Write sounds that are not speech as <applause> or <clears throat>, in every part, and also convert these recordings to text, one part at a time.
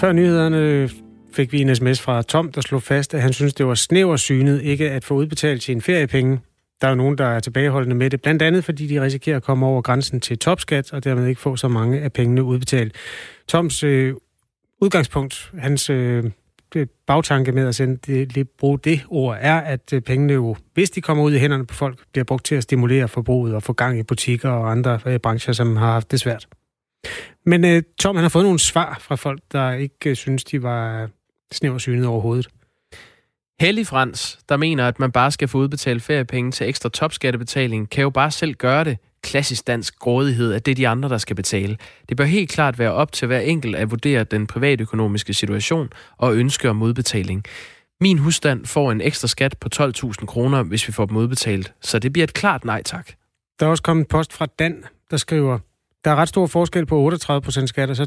Før nyhederne fik vi en sms fra Tom, der slog fast, at han synes, det var snæversynet ikke at få udbetalt sine feriepenge. Der er jo nogen, der er tilbageholdende med det, blandt andet fordi de risikerer at komme over grænsen til topskat, og dermed ikke få så mange af pengene udbetalt. Toms øh, udgangspunkt, hans øh, bagtanke med at sende det, lige bruge det ord, er, at øh, pengene jo, hvis de kommer ud i hænderne på folk, bliver brugt til at stimulere forbruget og få gang i butikker og andre øh, brancher, som har haft det svært. Men øh, Tom, han har fået nogle svar fra folk, der ikke øh, synes, de var snæversynet overhovedet. Hellig Frans, der mener, at man bare skal få udbetalt feriepenge til ekstra topskattebetaling, kan jo bare selv gøre det. Klassisk dansk grådighed, at det er de andre, der skal betale. Det bør helt klart være op til hver enkelt at vurdere den privatøkonomiske situation og ønske om udbetaling. Min husstand får en ekstra skat på 12.000 kroner, hvis vi får dem udbetalt, så det bliver et klart nej tak. Der er også kommet post fra Dan, der skriver, der er ret stor forskel på 38% skat og så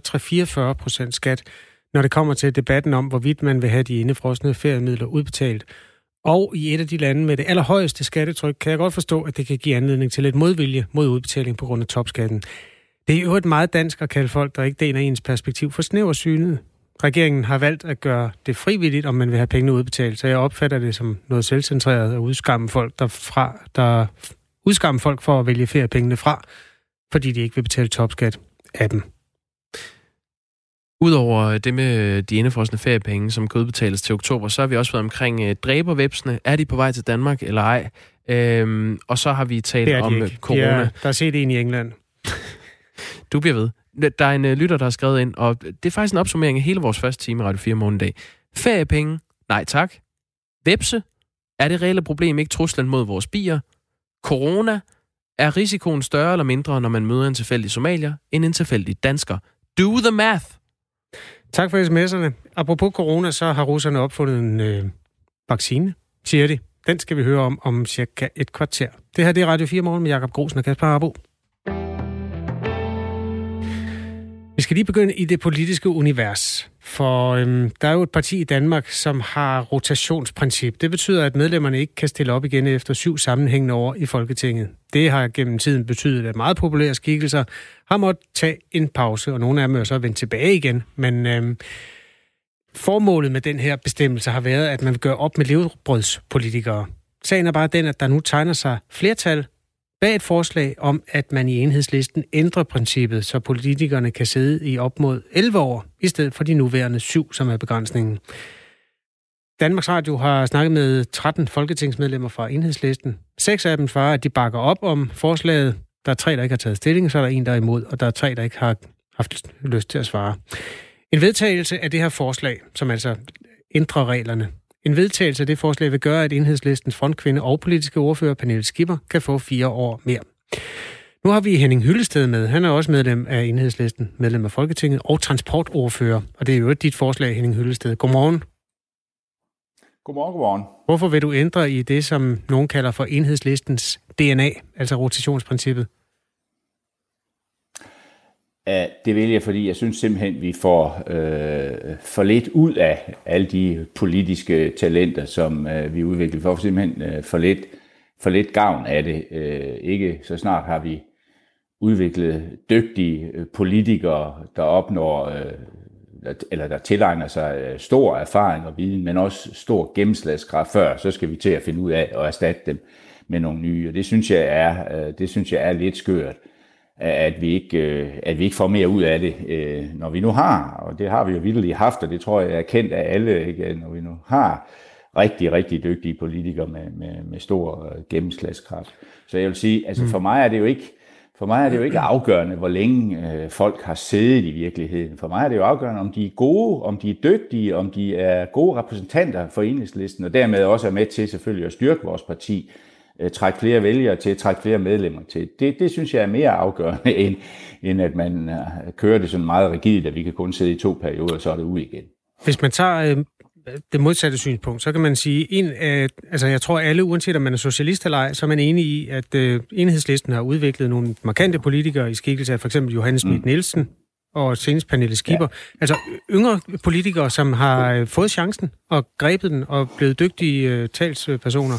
3-44% skat når det kommer til debatten om, hvorvidt man vil have de indefrosne feriemidler udbetalt. Og i et af de lande med det allerhøjeste skattetryk, kan jeg godt forstå, at det kan give anledning til lidt modvilje mod udbetaling på grund af topskatten. Det er jo et meget dansk at kalde folk, der ikke deler ens perspektiv for snæversynet. Regeringen har valgt at gøre det frivilligt, om man vil have pengene udbetalt, så jeg opfatter det som noget selvcentreret at udskamme folk, der, fra, der udskamme folk for at vælge feriepengene fra, fordi de ikke vil betale topskat af dem. Udover det med de indefrosne feriepenge, som kan udbetales til oktober, så har vi også været omkring uh, dræbervepsene. Er de på vej til Danmark eller ej? Øhm, og så har vi talt om ikke. corona. Ja, der er set en i England. <laughs> du bliver ved. Der er en uh, lytter, der har skrevet ind, og det er faktisk en opsummering af hele vores første time i Radio 4 morgen dag. Feriepenge? Nej tak. Vepse? Er det reelle problem ikke truslen mod vores bier? Corona? Er risikoen større eller mindre, når man møder en tilfældig somalier, end en tilfældig dansker? Do the math! Tak for sms'erne. Apropos corona, så har russerne opfundet en øh, vaccine, siger de. Den skal vi høre om om cirka et kvarter. Det her det er Radio 4 Morgen med Jakob Grosen og Kasper Harbo. Vi skal lige begynde i det politiske univers. For øhm, der er jo et parti i Danmark, som har rotationsprincip. Det betyder, at medlemmerne ikke kan stille op igen efter syv sammenhængende år i Folketinget. Det har gennem tiden betydet, at meget populære skikkelser har måttet tage en pause, og nogle af dem er så vendt tilbage igen. Men øhm, formålet med den her bestemmelse har været, at man vil gøre op med levebrødspolitikere. Sagen er bare den, at der nu tegner sig flertal bag et forslag om, at man i enhedslisten ændrer princippet, så politikerne kan sidde i op mod 11 år, i stedet for de nuværende syv, som er begrænsningen. Danmarks Radio har snakket med 13 folketingsmedlemmer fra enhedslisten. Seks af dem svarer, at de bakker op om forslaget. Der er tre, der ikke har taget stilling, så er der en, der er imod, og der er tre, der ikke har haft lyst til at svare. En vedtagelse af det her forslag, som altså ændrer reglerne, en vedtagelse af det forslag vil gøre, at enhedslistens frontkvinde og politiske ordfører Pernille Skipper kan få fire år mere. Nu har vi Henning Hyllested med. Han er også medlem af enhedslisten, medlem af Folketinget og transportordfører. Og det er jo dit forslag, Henning Hyllested. Godmorgen. Godmorgen, godmorgen. Hvorfor vil du ændre i det, som nogen kalder for enhedslistens DNA, altså rotationsprincippet? Det vil jeg, fordi jeg synes simpelthen, vi får øh, for lidt ud af alle de politiske talenter, som øh, vi udvikler. Vi får simpelthen øh, for, lidt, for lidt gavn af det. Øh, ikke så snart har vi udviklet dygtige øh, politikere, der opnår, øh, eller der tilegner sig øh, stor erfaring og viden, men også stor gennemslagskraft før, så skal vi til at finde ud af at erstatte dem med nogle nye. Og det synes jeg er, øh, det synes jeg er lidt skørt at vi ikke, øh, at vi ikke får mere ud af det, øh, når vi nu har, og det har vi jo vildt haft, og det tror jeg er kendt af alle, ikke? når vi nu har rigtig, rigtig dygtige politikere med, med, med stor øh, gennemslagskraft. Så jeg vil sige, altså for mig er det jo ikke, for mig er det jo ikke afgørende, hvor længe øh, folk har siddet i virkeligheden. For mig er det jo afgørende, om de er gode, om de er dygtige, om de er gode repræsentanter for enhedslisten, og dermed også er med til selvfølgelig at styrke vores parti trække flere vælgere til, trække flere medlemmer til. Det, det synes jeg er mere afgørende, <laughs> end, end at man øh, kører det sådan meget rigidt, at vi kan kun sidde i to perioder, så er det ud igen. Hvis man tager øh, det modsatte synspunkt, så kan man sige, en, øh, altså jeg tror alle, uanset om man er socialist eller ej, så er man enig i, at øh, enhedslisten har udviklet nogle markante politikere i skikkelse af for eksempel Johannes Schmidt mm. Nielsen, og senest Pernille Skipper. Ja. Altså yngre politikere, som har øh, fået chancen og grebet den og blevet dygtige øh, talspersoner.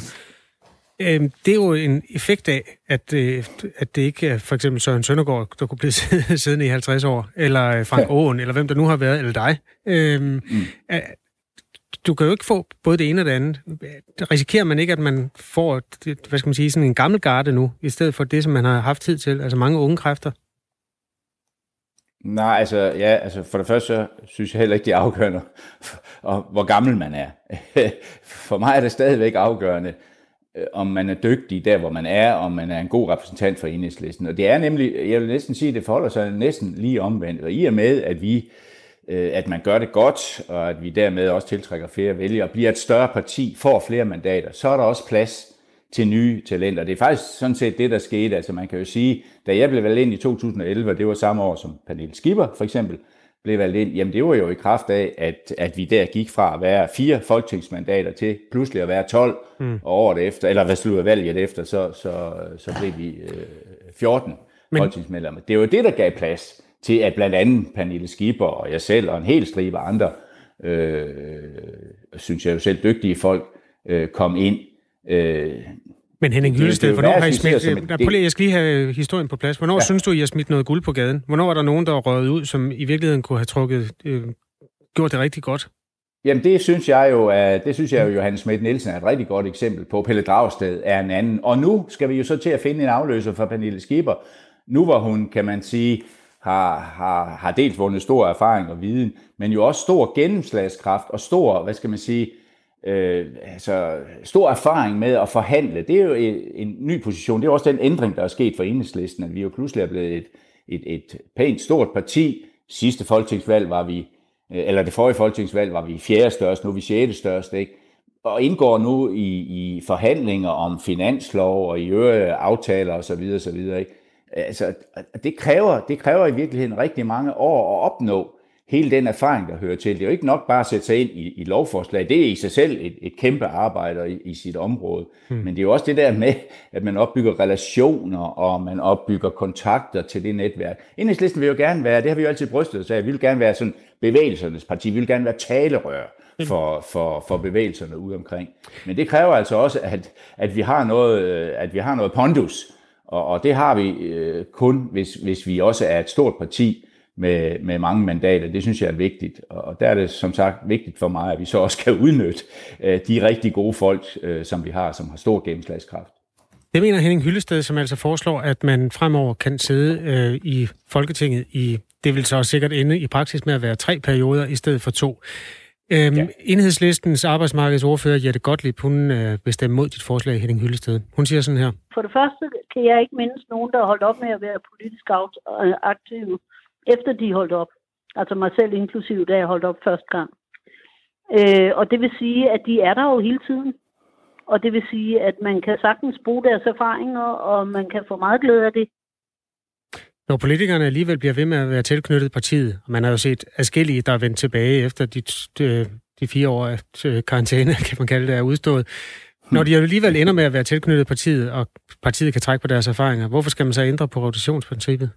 Øhm, det er jo en effekt af, at, øh, at det ikke er for eksempel Søren Søndergaard, der kunne blive <laughs> siddende i 50 år, eller øh, Frank ja. Eller hvem der nu har været, eller dig. Øhm, mm. Du kan jo ikke få både det ene og det andet. Risikerer man ikke, at man får hvad skal man sige, sådan en gammel garde nu, i stedet for det, som man har haft tid til, altså mange unge kræfter? Nej, altså, ja, altså for det første så synes jeg heller ikke, det er afgørende, <laughs> og hvor gammel man er. <laughs> For mig er det stadigvæk afgørende, øh, om man er dygtig der, hvor man er, om man er en god repræsentant for enhedslisten. Og det er nemlig, jeg vil næsten sige, at det forholder sig næsten lige omvendt. Og i og med, at vi øh, at man gør det godt, og at vi dermed også tiltrækker flere vælgere, og bliver et større parti, får flere mandater, så er der også plads til nye talenter. Det er faktisk sådan set det, der skete. Altså man kan jo sige, da jeg blev valgt ind i 2011, og det var samme år som Pernille Skipper for eksempel, blev valgt ind, jamen det var jo i kraft af, at, at vi der gik fra at være fire folketingsmandater til pludselig at være 12, mm. og året efter, eller hvad slutter valget efter, så, så, så blev vi øh, 14 Men... folketingsmedlemmer. Det var det, der gav plads til, at blandt andet Pernille Skipper og jeg selv og en hel stribe andre, øh, synes jeg jo selv dygtige folk, øh, kom ind Øh, men Henning Hyllested, hvornår har I smidt... Et, prøv lige, jeg skal lige have historien på plads. Hvornår ja. synes du, I har smidt noget guld på gaden? Hvornår var der nogen, der røget ud, som i virkeligheden kunne have trukket, øh, gjort det rigtig godt? Jamen det synes jeg jo, at, det synes jeg jo, Johannes Schmidt Nielsen er et rigtig godt eksempel på. Pelle Dragsted er en anden. Og nu skal vi jo så til at finde en afløser for Pernille Skipper. Nu hvor hun, kan man sige, har, har, har dels vundet stor erfaring og viden, men jo også stor gennemslagskraft og stor, hvad skal man sige, øh, øh, altså, stor erfaring med at forhandle. Det er jo en, en ny position. Det er også den ændring, der er sket for enhedslisten, at vi jo pludselig er blevet et, et, et pænt stort parti. Sidste folketingsvalg var vi, øh, eller det forrige folketingsvalg var vi fjerde største, nu er vi sjette største, ikke? og indgår nu i, i forhandlinger om finanslov og i øvrige aftaler osv. videre, Ikke? Altså, det kræver, det kræver i virkeligheden rigtig mange år at opnå hele den erfaring, der hører til. Det er jo ikke nok bare at sætte sig ind i, i lovforslag. Det er i sig selv et, et kæmpe arbejde i, i sit område. Hmm. Men det er jo også det der med, at man opbygger relationer, og man opbygger kontakter til det netværk. Enhedslisten vil jo gerne være, det har vi jo altid brystet os af, vi vil gerne være sådan bevægelsernes parti, vi vil gerne være talerør for, for, for bevægelserne ude omkring. Men det kræver altså også, at, at, vi, har noget, at vi har noget pondus, og, og det har vi øh, kun, hvis, hvis vi også er et stort parti, med, med mange mandater. Det synes jeg er vigtigt, og der er det som sagt vigtigt for mig, at vi så også kan udnytte øh, de rigtig gode folk, øh, som vi har, som har stor gennemslagskraft. Det mener Henning Hyllested, som altså foreslår, at man fremover kan sidde øh, i Folketinget i, det vil så sikkert ende i praksis med at være tre perioder i stedet for to. Øhm, ja. Enhedslistens arbejdsmarkedsordfører Jette Gottlieb, hun øh, bestemmer mod dit forslag, Henning Hyllested. Hun siger sådan her. For det første kan jeg ikke mindes nogen, der har holdt op med at være politisk aktiv efter de holdt op. Altså mig selv inklusiv, da jeg holdt op første gang. Øh, og det vil sige, at de er der jo hele tiden. Og det vil sige, at man kan sagtens bruge deres erfaringer, og man kan få meget glæde af det. Når politikerne alligevel bliver ved med at være tilknyttet partiet, og man har jo set adskillige, der er vendt tilbage efter de, de, de fire år af karantæne, <laughs> kan man kalde det, er udstået. Når de alligevel ender med at være tilknyttet partiet, og partiet kan trække på deres erfaringer, hvorfor skal man så ændre på rotationsprincippet?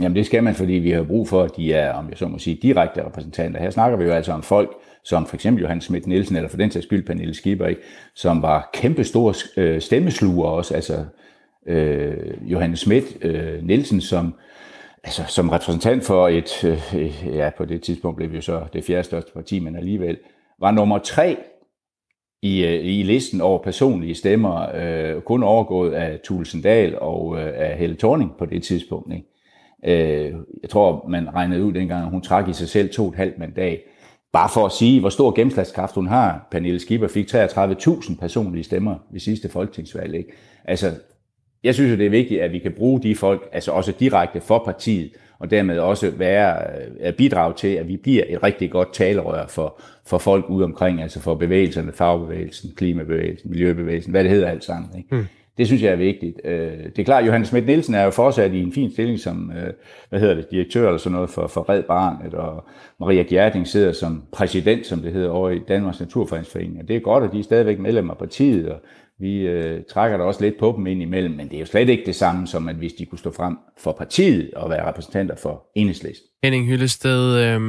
Jamen det skal man, fordi vi har brug for, at de er, om jeg så må sige, direkte repræsentanter. Her snakker vi jo altså om folk, som for eksempel Johan Schmidt Nielsen, eller for den sags skyld Pernille Schieber, ikke? som var kæmpe store øh, stemmesluger også. Altså øh, Johannes Schmidt øh, Nielsen, som, altså, som repræsentant for et, øh, øh, ja på det tidspunkt blev vi jo så det fjerde største parti, men alligevel, var nummer tre i, øh, i listen over personlige stemmer, øh, kun overgået af Tulsendal og øh, af Helle Thorning på det tidspunkt. Ikke? Øh, jeg tror, man regnede ud dengang, at hun trak i sig selv to et halvt mandat. Bare for at sige, hvor stor gennemslagskraft hun har. Pernille Skipper fik 33.000 personlige stemmer ved sidste folketingsvalg. Ikke? Altså, jeg synes det er vigtigt, at vi kan bruge de folk, altså også direkte for partiet, og dermed også være, øh, at bidrage til, at vi bliver et rigtig godt talerør for, for folk ude omkring, altså for bevægelserne, fagbevægelsen, klimabevægelsen, miljøbevægelsen, hvad det hedder alt sammen. Ikke? Mm. Det synes jeg er vigtigt. Øh, det er klart, Johannes Schmidt Nielsen er jo fortsat i en fin stilling som, øh, hvad hedder det, direktør eller sådan noget for, for Red Barnet, og Maria Gjerding sidder som præsident, som det hedder, over i Danmarks Naturfredningsforening. Og det er godt, at de er stadigvæk medlemmer af partiet, og Vi øh, trækker da også lidt på dem ind imellem, men det er jo slet ikke det samme som, at hvis de kunne stå frem for partiet og være repræsentanter for enhedslisten. Henning Hyllested, øh,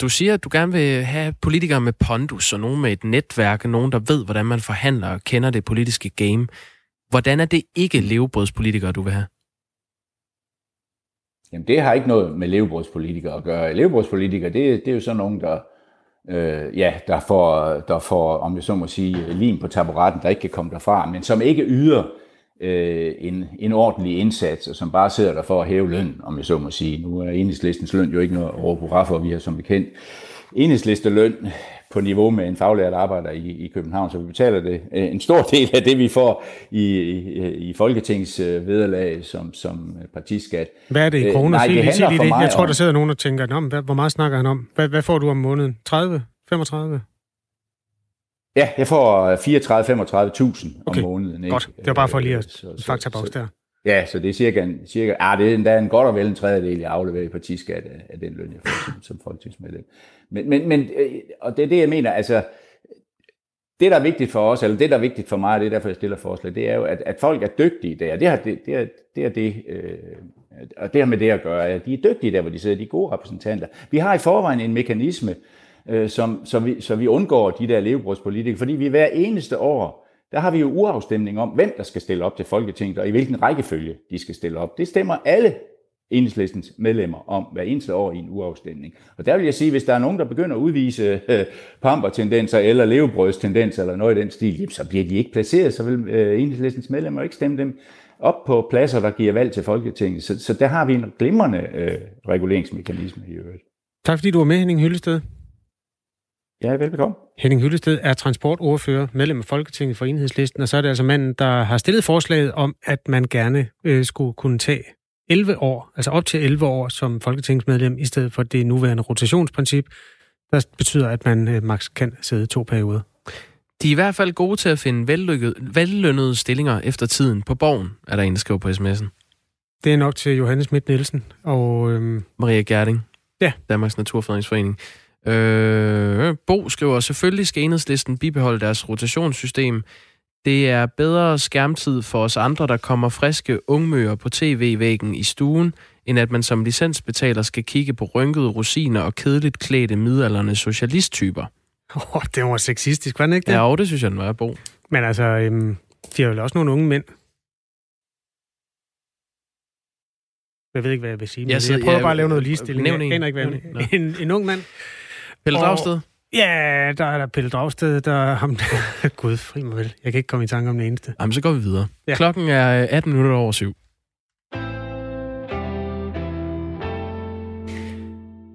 du siger, at du gerne vil have politikere med pondus og nogen med et netværk, nogen, der ved, hvordan man forhandler og kender det politiske game. Hvordan er det ikke levebrødspolitikere, du vil have? Jamen, det har ikke noget med levebrødspolitikere at gøre. Levebrødspolitikere, det, det er jo sådan nogen, der, øh, ja, der, får, der får, om jeg så må sige, lim på taburetten, der ikke kan komme derfra, men som ikke yder øh, en, en ordentlig indsats, og som bare sidder der for at hæve løn, om jeg så må sige. Nu er enhedslistens løn jo ikke noget at råbe for, vi har som bekendt enhedslisteløn på niveau med en faglært arbejder i, i København, så vi betaler det øh, en stor <laughs> del af det, vi får i, i, i Folketings øh, vederlag som, som partiskat. Hvad er det i øh, kroner? Øh, nej, det sig det. Jeg tror, der sidder nogen og tænker, Nå, hvad, hvor meget snakker han om? Hvad, hvad får du om måneden? 30? 35? Ja, jeg får 34-35.000 okay. om måneden. Ikke? Godt, det var bare for lige at faktaboks der. Ja, så det er cirka, cirka ah, det er endda en godt og vel en tredjedel, jeg afleverer i partiskat af, af den løn, jeg får som, som folketingsmedlem. Men, men, men, øh, og det er det, jeg mener, altså, det, der er vigtigt for os, eller det, der er vigtigt for mig, og det er derfor, jeg stiller forslag, det er jo, at, at folk er dygtige der. Det har det, det, er, det, har det øh, og det har med det at gøre, at de er dygtige der, hvor de sidder, de er gode repræsentanter. Vi har i forvejen en mekanisme, øh, som, så, vi, så vi undgår de der levebrugspolitikere, fordi vi hver eneste år der har vi jo uafstemning om, hvem der skal stille op til Folketinget, og i hvilken rækkefølge de skal stille op. Det stemmer alle enhedslistens medlemmer om hver eneste år i en uafstemning. Og der vil jeg sige, hvis der er nogen, der begynder at udvise øh, pampertendenser eller levebrødstendenser eller noget i den stil, så bliver de ikke placeret, så vil øh, enhedslistens medlemmer ikke stemme dem op på pladser, der giver valg til Folketinget. Så, så der har vi en glimrende øh, reguleringsmekanisme i øvrigt. Tak fordi du var med, Henning Hyllested. Ja, velbekomme. Henning Hyllested er transportordfører, medlem af Folketinget for Enhedslisten, og så er det altså manden, der har stillet forslaget om, at man gerne øh, skulle kunne tage 11 år, altså op til 11 år som folketingsmedlem, i stedet for det nuværende rotationsprincip, der betyder, at man øh, maks kan sidde to perioder. De er i hvert fald gode til at finde vellønnede stillinger efter tiden på borgen, er der en, der skriver på sms'en. Det er nok til Johannes Schmidt Nielsen og... Øhm... Maria Gerding. Ja. Danmarks Naturfredningsforening. Øh, Bo skriver, selvfølgelig skal enhedslisten bibeholde deres rotationssystem. Det er bedre skærmtid for os andre, der kommer friske ungmøer på tv-væggen i stuen, end at man som licensbetaler skal kigge på rynkede rosiner og kedeligt klædte midalderne socialisttyper. Åh, oh, det var sexistisk, var det ikke det? Ja, det synes jeg, den var, Bo. Men altså, øhm, de har jo også nogle unge mænd. Jeg ved ikke, hvad jeg vil sige, men jeg, sidder, jeg prøver ja, bare at lave noget ligestilling. Nævn en. ikke, hvad en, en, en ung mand, Pelle Dragsted? Ja, der er der Pelle Dragsted, der <laughs> er ham. Gud, fri mig vel. Jeg kan ikke komme i tanke om den eneste. Jamen, så går vi videre. Ja. Klokken er 18 minutter over syv.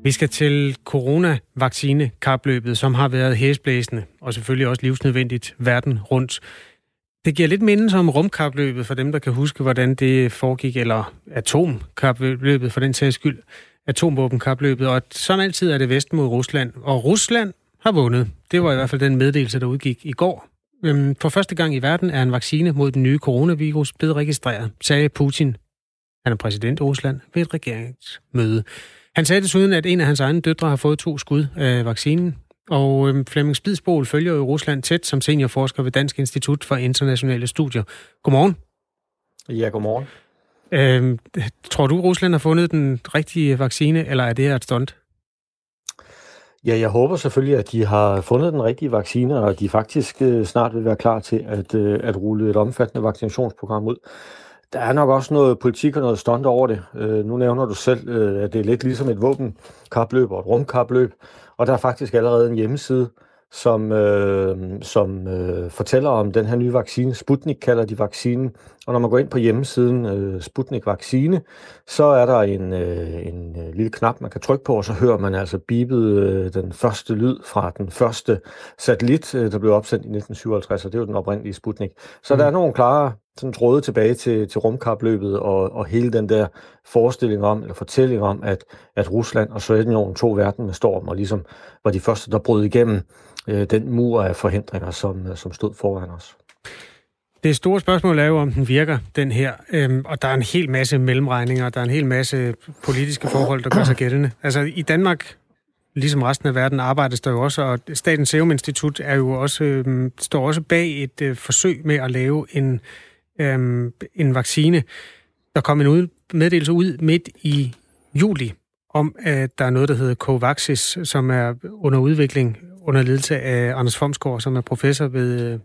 Vi skal til coronavaccine-kapløbet, som har været hæsblæsende, og selvfølgelig også livsnødvendigt verden rundt. Det giver lidt mindelse om rumkapløbet for dem, der kan huske, hvordan det foregik, eller atomkapløbet for den sags skyld atomvåbenkapløbet, og som altid er det Vesten mod Rusland. Og Rusland har vundet. Det var i hvert fald den meddelelse, der udgik i går. Øhm, for første gang i verden er en vaccine mod den nye coronavirus blevet registreret, sagde Putin. Han er præsident i Rusland ved et regeringsmøde. Han sagde desuden, at en af hans egne døtre har fået to skud af vaccinen. Og øhm, Flemming Spidsbol følger jo Rusland tæt som seniorforsker ved Dansk Institut for Internationale Studier. Godmorgen. Ja, godmorgen. Øh, tror du, Rusland har fundet den rigtige vaccine, eller er det her et stunt? Ja, jeg håber selvfølgelig, at de har fundet den rigtige vaccine, og at de faktisk øh, snart vil være klar til at, øh, at rulle et omfattende vaccinationsprogram ud. Der er nok også noget politik og noget stunt over det. Øh, nu nævner du selv, øh, at det er lidt ligesom et våbenkapløb og et rumkapløb, og der er faktisk allerede en hjemmeside, som, øh, som øh, fortæller om den her nye vaccine. Sputnik kalder de vaccinen. Og når man går ind på hjemmesiden øh, Sputnik Vaccine, så er der en, øh, en øh, lille knap, man kan trykke på, og så hører man altså bibet øh, den første lyd fra den første satellit, øh, der blev opsendt i 1957, og det er jo den oprindelige Sputnik. Så mm. der er nogle klare sådan tråde tilbage til, til rumkapløbet og, og hele den der forestilling om, eller fortælling om, at, at Rusland og Sovjetunionen tog verden med storm, og ligesom var de første, der brød igennem øh, den mur af forhindringer, som, øh, som stod foran os. Det store spørgsmål er jo, om den virker, den her. Øhm, og der er en hel masse mellemregninger, der er en hel masse politiske forhold, der gør sig gældende. Altså i Danmark, ligesom resten af verden, arbejdes der jo også, og Statens Serum Institut er jo også, øhm, står også bag et øh, forsøg med at lave en, øhm, en vaccine. Der kom en ud, meddelelse ud midt i juli om, at der er noget, der hedder Covaxis, som er under udvikling under ledelse af Anders Fomsgaard, som er professor ved øh,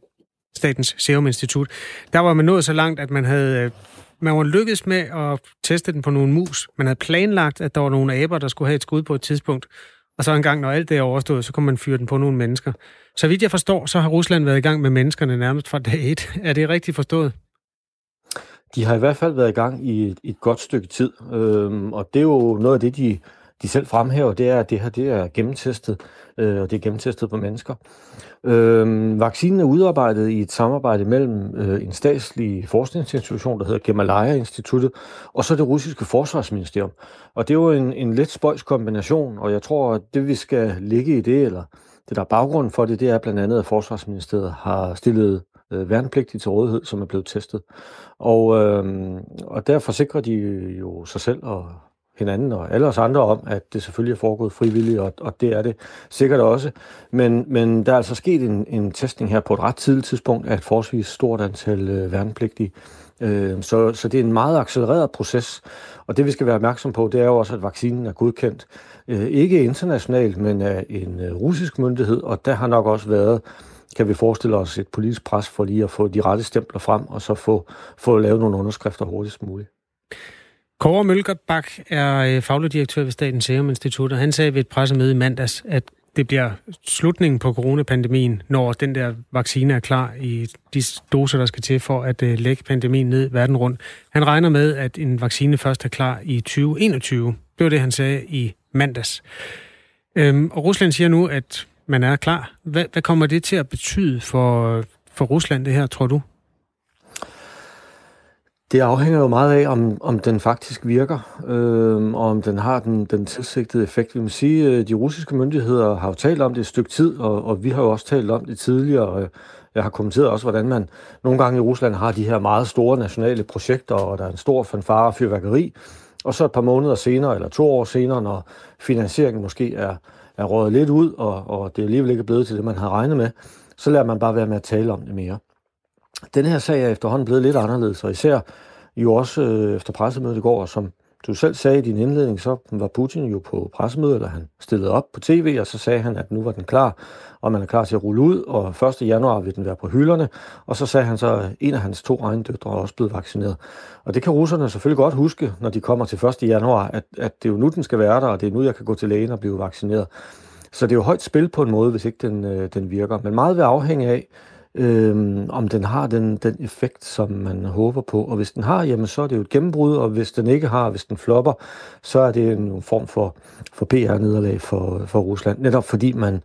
Statens Serum Institut. Der var man nået så langt, at man havde øh, man var lykkedes med at teste den på nogle mus. Man havde planlagt, at der var nogle aber, der skulle have et skud på et tidspunkt. Og så en gang, når alt det er overstået, så kunne man fyre den på nogle mennesker. Så vidt jeg forstår, så har Rusland været i gang med menneskerne nærmest fra dag et. Er det rigtigt forstået? De har i hvert fald været i gang i et, et godt stykke tid, øhm, og det er jo noget af det, de, de selv fremhæver, det er, at det her det er gennemtestet, øh, og det er gennemtestet på mennesker. Øh, vaccinen er udarbejdet i et samarbejde mellem øh, en statslig forskningsinstitution, der hedder Gemalaya-instituttet, og så det russiske forsvarsministerium. Og det er jo en, en lidt spøjs kombination, og jeg tror, at det vi skal ligge i det, eller det der er baggrunden for det, det er blandt andet, at forsvarsministeriet har stillet øh, værnepligtige til rådighed, som er blevet testet. Og, øh, og der forsikrer de jo sig selv og hinanden og alle os andre om, at det selvfølgelig er foregået frivilligt, og, og det er det sikkert også. Men, men der er altså sket en, en testning her på et ret tidligt tidspunkt af et forholdsvis stort antal øh, værnepligtige. Øh, så, så det er en meget accelereret proces, og det vi skal være opmærksom på, det er jo også, at vaccinen er godkendt. Øh, ikke internationalt, men af en øh, russisk myndighed, og der har nok også været kan vi forestille os et politisk pres for lige at få de rette stempler frem, og så få, få lavet nogle underskrifter hurtigst muligt. Kåre Mølkerbak er øh, faglig direktør ved Statens Serum Institut, og han sagde ved et pressemøde i mandags, at det bliver slutningen på coronapandemien, når den der vaccine er klar i de doser, der skal til for at øh, lægge pandemien ned verden rundt. Han regner med, at en vaccine først er klar i 2021. Det var det, han sagde i mandags. Øhm, og Rusland siger nu, at man er klar. Hvad, hvad kommer det til at betyde for, for Rusland, det her, tror du? Det afhænger jo meget af, om, om den faktisk virker, øh, og om den har den, den tilsigtede effekt. Vi må sige, at de russiske myndigheder har jo talt om det et stykke tid, og, og vi har jo også talt om det tidligere. Øh, jeg har kommenteret også, hvordan man nogle gange i Rusland har de her meget store nationale projekter, og der er en stor fanfare og fyrværkeri, og så et par måneder senere, eller to år senere, når finansieringen måske er, er rådet lidt ud, og, og det alligevel ikke er blevet til det, man har regnet med, så lader man bare være med at tale om det mere. Den her sag er efterhånden blevet lidt anderledes, og især jo også øh, efter pressemødet i går, som du selv sagde i din indledning, så var Putin jo på pressemøde, eller han stillede op på tv, og så sagde han, at nu var den klar, og man er klar til at rulle ud, og 1. januar vil den være på hylderne, og så sagde han så, at en af hans to egne døtre er også blevet vaccineret. Og det kan russerne selvfølgelig godt huske, når de kommer til 1. januar, at, at det er jo nu, den skal være der, og det er nu, jeg kan gå til lægen og blive vaccineret. Så det er jo højt spil på en måde, hvis ikke den, øh, den virker. Men meget vil afhænge af, øh, om den har den, den effekt, som man håber på. Og hvis den har, jamen så er det jo et gennembrud, og hvis den ikke har, hvis den flopper, så er det en form for, for PR-nederlag for, for Rusland. Netop fordi man,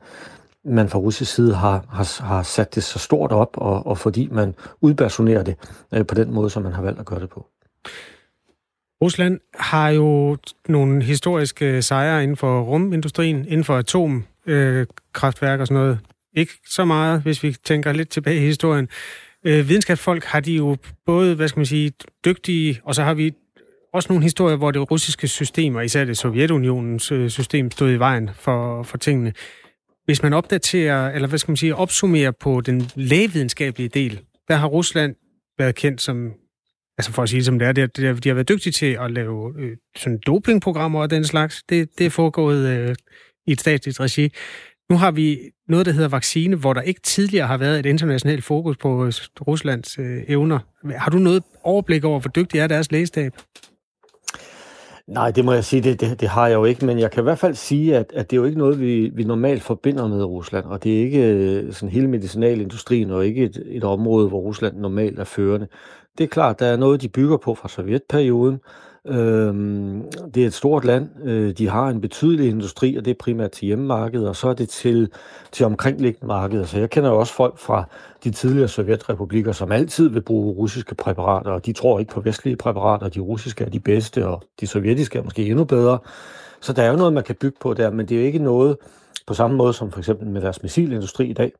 man fra russisk side har, har, har sat det så stort op, og, og fordi man udpersonerer det øh, på den måde, som man har valgt at gøre det på. Rusland har jo nogle historiske sejre inden for rumindustrien, inden for atomkraftværk øh, og sådan noget. Ikke så meget, hvis vi tænker lidt tilbage i historien. Øh, videnskabsfolk har de jo både, hvad skal man sige, dygtige, og så har vi også nogle historier, hvor det russiske system, og især det Sovjetunionens øh, system, stod i vejen for, for tingene. Hvis man opdaterer, eller hvad skal man sige, opsummerer på den lægevidenskabelige del, der har Rusland været kendt som, altså for at sige det som det er, det, det, de har været dygtige til at lave øh, sådan dopingprogrammer og den slags. Det, det er foregået øh, i et statsligt regi. Nu har vi noget, der hedder vaccine, hvor der ikke tidligere har været et internationalt fokus på øh, Ruslands øh, evner. Har du noget overblik over, hvor dygtig er deres lægestab? Nej, det må jeg sige, det, det, det har jeg jo ikke, men jeg kan i hvert fald sige, at, at det er jo ikke noget, vi, vi normalt forbinder med Rusland, og det er ikke øh, sådan hele medicinalindustrien, og ikke et, et område, hvor Rusland normalt er førende. Det er klart, der er noget, de bygger på fra sovjetperioden, Øhm, det er et stort land. Øh, de har en betydelig industri, og det er primært til hjemmemarkedet, og så er det til, til omkringliggende markeder. Så jeg kender jo også folk fra de tidligere sovjetrepublikker, som altid vil bruge russiske præparater, og de tror ikke på vestlige præparater. De russiske er de bedste, og de sovjetiske er måske endnu bedre. Så der er jo noget, man kan bygge på der, men det er jo ikke noget på samme måde som for eksempel med deres missilindustri i dag,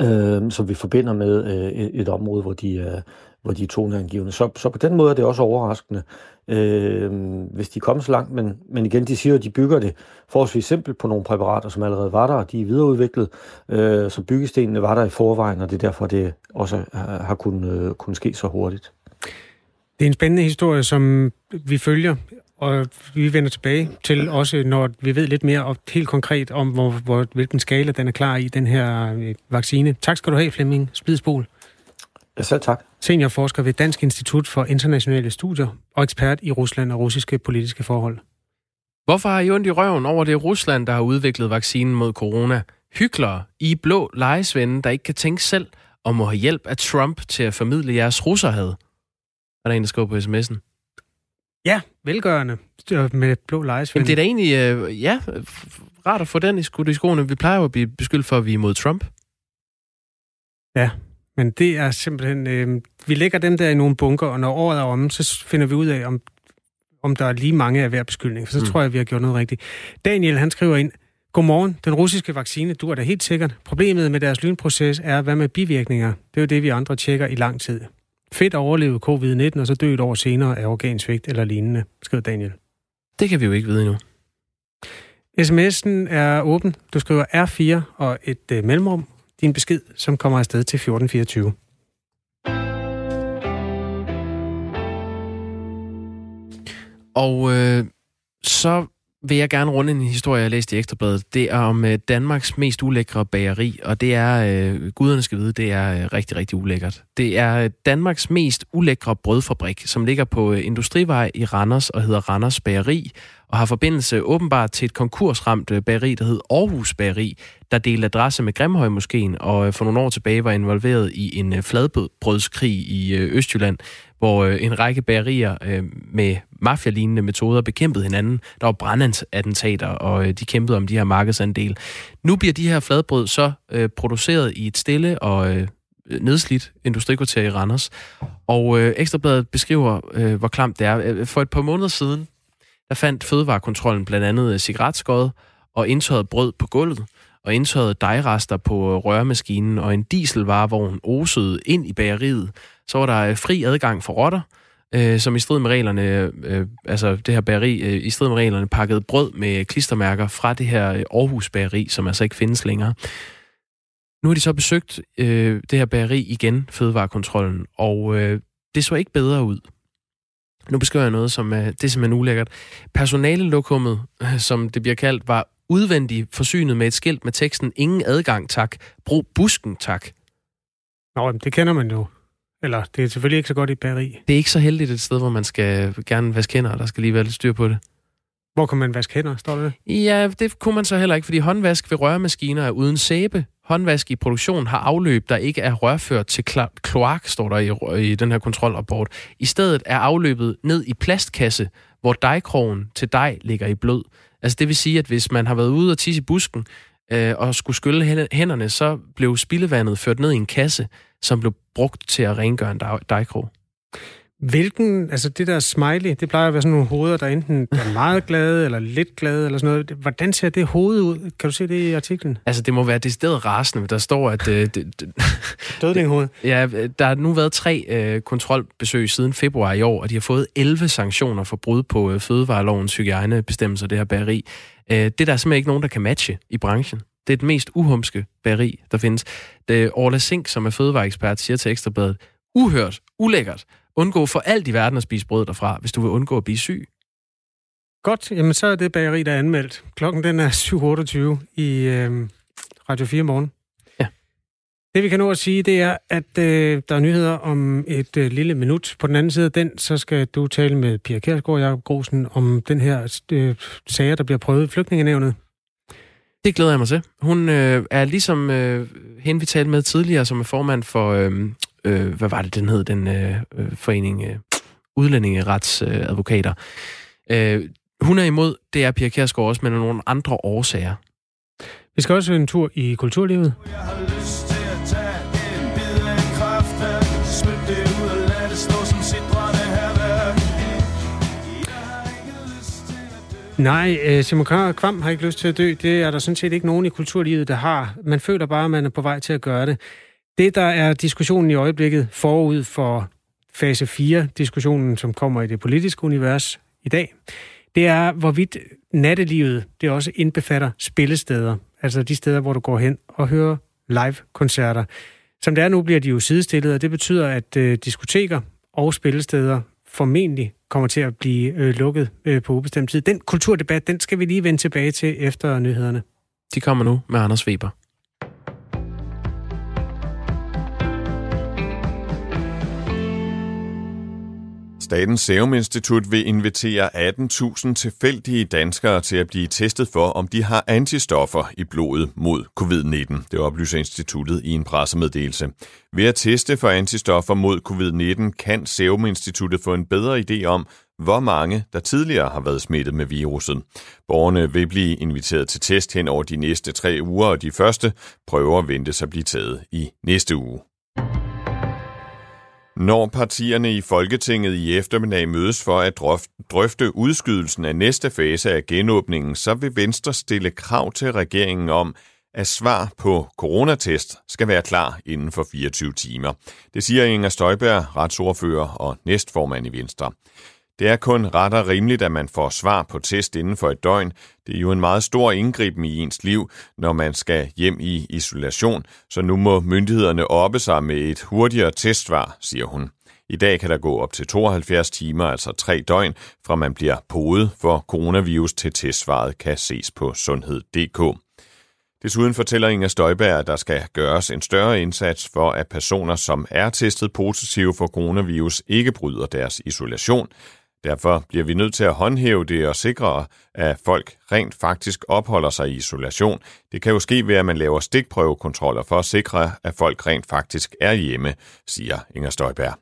øh, som vi forbinder med øh, et, et område, hvor de er hvor de er toneangivende. Så, så på den måde er det også overraskende, øh, hvis de kommer så langt. Men, men igen, de siger at de bygger det forholdsvis simpelt på nogle præparater, som allerede var der, og de er videreudviklet. Øh, så byggestenene var der i forvejen, og det er derfor, det også har, har kunnet, øh, kunnet ske så hurtigt. Det er en spændende historie, som vi følger, og vi vender tilbage til også, når vi ved lidt mere og helt konkret om, hvor, hvor, hvilken skala den er klar i, den her øh, vaccine. Tak skal du have, Flemming Spidsbol. Ja, selv tak. Seniorforsker ved Dansk Institut for Internationale Studier og ekspert i Rusland og russiske politiske forhold. Hvorfor har I ondt i røven over det Rusland, der har udviklet vaccinen mod corona? Hyklere, I blå lejesvende, der ikke kan tænke selv, og må have hjælp af Trump til at formidle jeres russerhed. Er der en, der skriver på sms'en? Ja, velgørende med blå lejesvende. Jamen det er da egentlig, øh, ja, rart at få den i skoene. Vi plejer jo at blive beskyldt for, at vi er imod Trump. Ja, men det er simpelthen... Øh, vi lægger dem der i nogle bunker, og når året er om, så finder vi ud af, om, om der er lige mange af hver beskyldning. For så mm. tror jeg, vi har gjort noget rigtigt. Daniel, han skriver ind, Godmorgen. Den russiske vaccine, du er da helt sikkert. Problemet med deres lynproces er, hvad med bivirkninger? Det er jo det, vi andre tjekker i lang tid. Fedt at overleve covid-19, og så dø et år senere af organsvigt eller lignende, skriver Daniel. Det kan vi jo ikke vide endnu. SMS'en er åben. Du skriver R4 og et øh, mellemrum. Din besked, som kommer afsted til 1424. Og øh, så vil jeg gerne runde en historie, jeg læste i Ekstrabladet. Det er om øh, Danmarks mest ulækre bageri, og det er, øh, guderne skal vide, det er øh, rigtig, rigtig ulækkert. Det er øh, Danmarks mest ulækre brødfabrik, som ligger på øh, Industrivej i Randers og hedder Randers Bageri, og har forbindelse åbenbart til et konkursramt øh, bageri, der hed Aarhus Bageri, der delte adresse med Grimhøj Moskeen, og øh, for nogle år tilbage var involveret i en øh, fladbrødskrig i Østjylland, hvor en række bagerier med mafialignende metoder bekæmpede hinanden. Der var brandattentater, og de kæmpede om de her markedsandel. Nu bliver de her fladbrød så produceret i et stille og nedslidt industrikvarter i Randers. Og øh, Ekstrabladet beskriver, øh, hvor klamt det er. For et par måneder siden, der fandt Fødevarekontrollen blandt andet øh, cigaretskod og indtørret brød på gulvet og indtørrede dejrester på øh, rørmaskinen, og en dieselvarevogn osede ind i bageriet. Så var der øh, fri adgang for rotter, øh, som i strid med reglerne, øh, altså det her bageri, øh, i strid med reglerne pakkede brød med klistermærker fra det her Aarhus bageri, som altså ikke findes længere. Nu har de så besøgt øh, det her bageri igen, Fødevarekontrollen, og øh, det så ikke bedre ud. Nu beskriver jeg noget, som er, det er simpelthen ulækkert. Personalelokummet, som det bliver kaldt, var udvendigt forsynet med et skilt med teksten Ingen adgang, tak. Brug busken, tak. Nå, det kender man jo. Eller det er selvfølgelig ikke så godt i bageri. Det er ikke så heldigt et sted, hvor man skal gerne vaske hænder, og der skal lige være lidt styr på det. Hvor kan man vaske hænder, står det? Ja, det kunne man så heller ikke, fordi håndvask ved rørmaskiner er uden sæbe. Håndvask i produktion har afløb, der ikke er rørført til kloak, står der i, i den her kontrolrapport. I stedet er afløbet ned i plastkasse, hvor dejkrogen til dej ligger i blød. Altså det vil sige, at hvis man har været ude og tisse i busken øh, og skulle skylle hænderne, så blev spildevandet ført ned i en kasse, som blev brugt til at rengøre en dejkrog. Hvilken, altså det der smiley, det plejer at være sådan nogle hoveder, der enten er <laughs> meget glade eller lidt glade eller sådan noget. Hvordan ser det hoved ud? Kan du se det i artiklen? Altså det må være det sted rasende, der står, at... Øh, <laughs> Dødninghoved? <laughs> Ja, der har nu været tre øh, kontrolbesøg siden februar i år, og de har fået 11 sanktioner for brud på øh, fødevarelovens hygiejnebestemmelser, det her bageri. Øh, det er der simpelthen ikke nogen, der kan matche i branchen. Det er det mest uhumske bageri, der findes. Det Orla Sink, som er fødevareekspert, siger til Ekstrabladet, uhørt, ulækkert, undgå for alt i verden at spise brød derfra, hvis du vil undgå at blive syg. Godt, jamen så er det bageri, der er anmeldt. Klokken den er 7.28 i øh, Radio 4 morgen. Ja. Det vi kan nå at sige, det er, at øh, der er nyheder om et øh, lille minut. På den anden side af den, så skal du tale med Pia Kjærsgaard og Jacob Grosen om den her øh, sager, der bliver prøvet i flygtningenævnet. Det glæder jeg mig til. Hun øh, er ligesom øh, hende, vi talte med tidligere, som er formand for, øh, øh, hvad var det, den hed, den øh, øh forening, øh, udlændingeretsadvokater. Øh, hun er imod, det er Pia Kjærsgaard også, men af nogle andre årsager. Vi skal også en tur i kulturlivet. Jeg har lyst til at tage en bid af smyk det ud og lad det stå som Nej, øh, Simon Kvam har ikke lyst til at dø. Det er der sådan set ikke nogen i kulturlivet, der har. Man føler bare, at man er på vej til at gøre det. Det, der er diskussionen i øjeblikket forud for fase 4-diskussionen, som kommer i det politiske univers i dag, det er, hvorvidt nattelivet det også indbefatter spillesteder. Altså de steder, hvor du går hen og hører live-koncerter. Som det er nu, bliver de jo sidestillet, og det betyder, at øh, diskoteker og spillesteder formentlig kommer til at blive øh, lukket øh, på ubestemt tid. Den kulturdebat, den skal vi lige vende tilbage til efter nyhederne. De kommer nu med Anders Weber. Statens Serum Institut vil invitere 18.000 tilfældige danskere til at blive testet for, om de har antistoffer i blodet mod covid-19. Det oplyser instituttet i en pressemeddelelse. Ved at teste for antistoffer mod covid-19 kan Serum Instituttet få en bedre idé om, hvor mange der tidligere har været smittet med viruset. Borgerne vil blive inviteret til test hen over de næste tre uger, og de første prøver ventes at blive taget i næste uge. Når partierne i Folketinget i eftermiddag mødes for at drøfte udskydelsen af næste fase af genåbningen, så vil Venstre stille krav til regeringen om, at svar på coronatest skal være klar inden for 24 timer. Det siger Inger Støjberg, retsordfører og næstformand i Venstre. Det er kun ret og rimeligt, at man får svar på test inden for et døgn. Det er jo en meget stor indgriben i ens liv, når man skal hjem i isolation, så nu må myndighederne oppe sig med et hurtigere testsvar, siger hun. I dag kan der gå op til 72 timer, altså tre døgn, fra man bliver podet for coronavirus til testsvaret kan ses på sundhed.dk. Desuden fortæller Inger Støjberg, at der skal gøres en større indsats for, at personer, som er testet positive for coronavirus, ikke bryder deres isolation. Derfor bliver vi nødt til at håndhæve det og sikre, at folk rent faktisk opholder sig i isolation. Det kan jo ske ved, at man laver stikprøvekontroller for at sikre, at folk rent faktisk er hjemme, siger Inger Støjberg.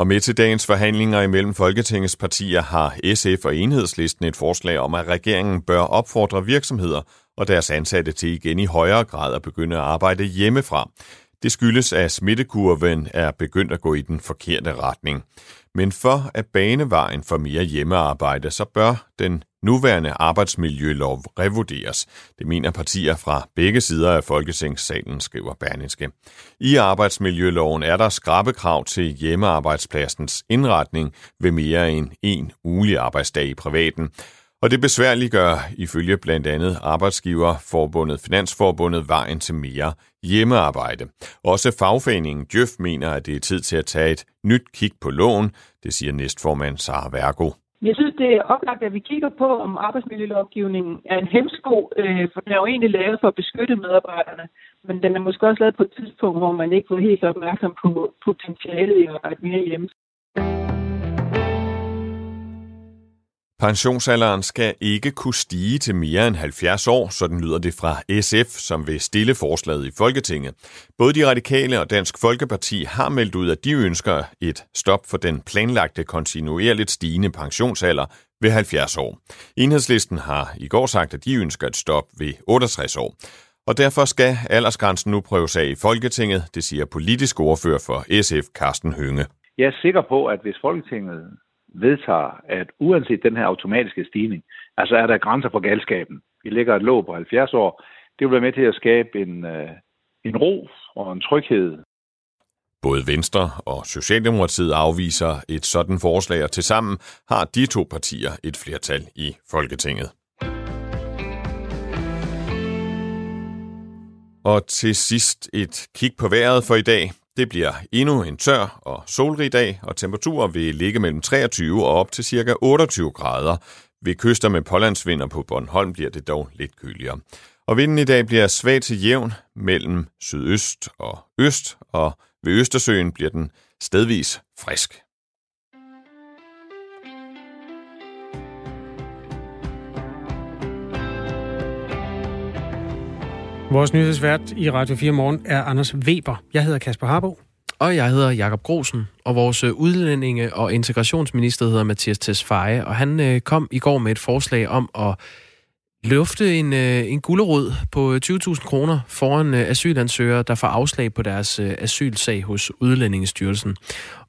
Og med til dagens forhandlinger imellem Folketingets partier har SF og Enhedslisten et forslag om, at regeringen bør opfordre virksomheder og deres ansatte til igen i højere grad at begynde at arbejde hjemmefra. Det skyldes, at smittekurven er begyndt at gå i den forkerte retning. Men for at bane vejen for mere hjemmearbejde, så bør den nuværende arbejdsmiljølov revurderes. Det mener partier fra begge sider af Folketingssalen, skriver Berlingske. I arbejdsmiljøloven er der skrabe krav til hjemmearbejdspladsens indretning ved mere end en ugelig arbejdsdag i privaten. Og det besværliggør ifølge blandt andet Arbejdsgiverforbundet Finansforbundet vejen til mere hjemmearbejde. Også fagforeningen Djøf mener, at det er tid til at tage et nyt kig på loven, det siger næstformand Sara Vergo. Jeg synes, det er oplagt, at vi kigger på, om arbejdsmiljølovgivningen er en hemsko, øh, for den er jo egentlig lavet for at beskytte medarbejderne, men den er måske også lavet på et tidspunkt, hvor man ikke var helt opmærksom på potentialet i at arbejde mere hjemme. Pensionsalderen skal ikke kunne stige til mere end 70 år, sådan lyder det fra SF, som vil stille forslaget i Folketinget. Både de radikale og Dansk Folkeparti har meldt ud, at de ønsker et stop for den planlagte kontinuerligt stigende pensionsalder ved 70 år. Enhedslisten har i går sagt, at de ønsker et stop ved 68 år. Og derfor skal aldersgrænsen nu prøves af i Folketinget, det siger politisk ordfører for SF, Carsten Hønge. Jeg er sikker på, at hvis Folketinget vedtager, at uanset den her automatiske stigning, altså er der grænser for galskaben. Vi lægger et låg på 70 år. Det vil være med til at skabe en, øh, en ro og en tryghed. Både Venstre og Socialdemokratiet afviser et sådan forslag, og tilsammen har de to partier et flertal i Folketinget. Og til sidst et kig på vejret for i dag. Det bliver endnu en tør og solrig dag, og temperaturer vil ligge mellem 23 og op til ca. 28 grader. Ved kyster med pålandsvinder på Bornholm bliver det dog lidt køligere. Og vinden i dag bliver svag til jævn mellem sydøst og øst, og ved Østersøen bliver den stedvis frisk. Vores nyhedsvært i Radio 4 Morgen er Anders Weber. Jeg hedder Kasper Harbo. Og jeg hedder Jakob Grosen, og vores øh, udlændinge- og integrationsminister hedder Mathias Tesfaye, og han øh, kom i går med et forslag om at løfte en, øh, en gulderod på øh, 20.000 kroner foran øh, asylansøgere, der får afslag på deres asylsag hos Udlændingestyrelsen.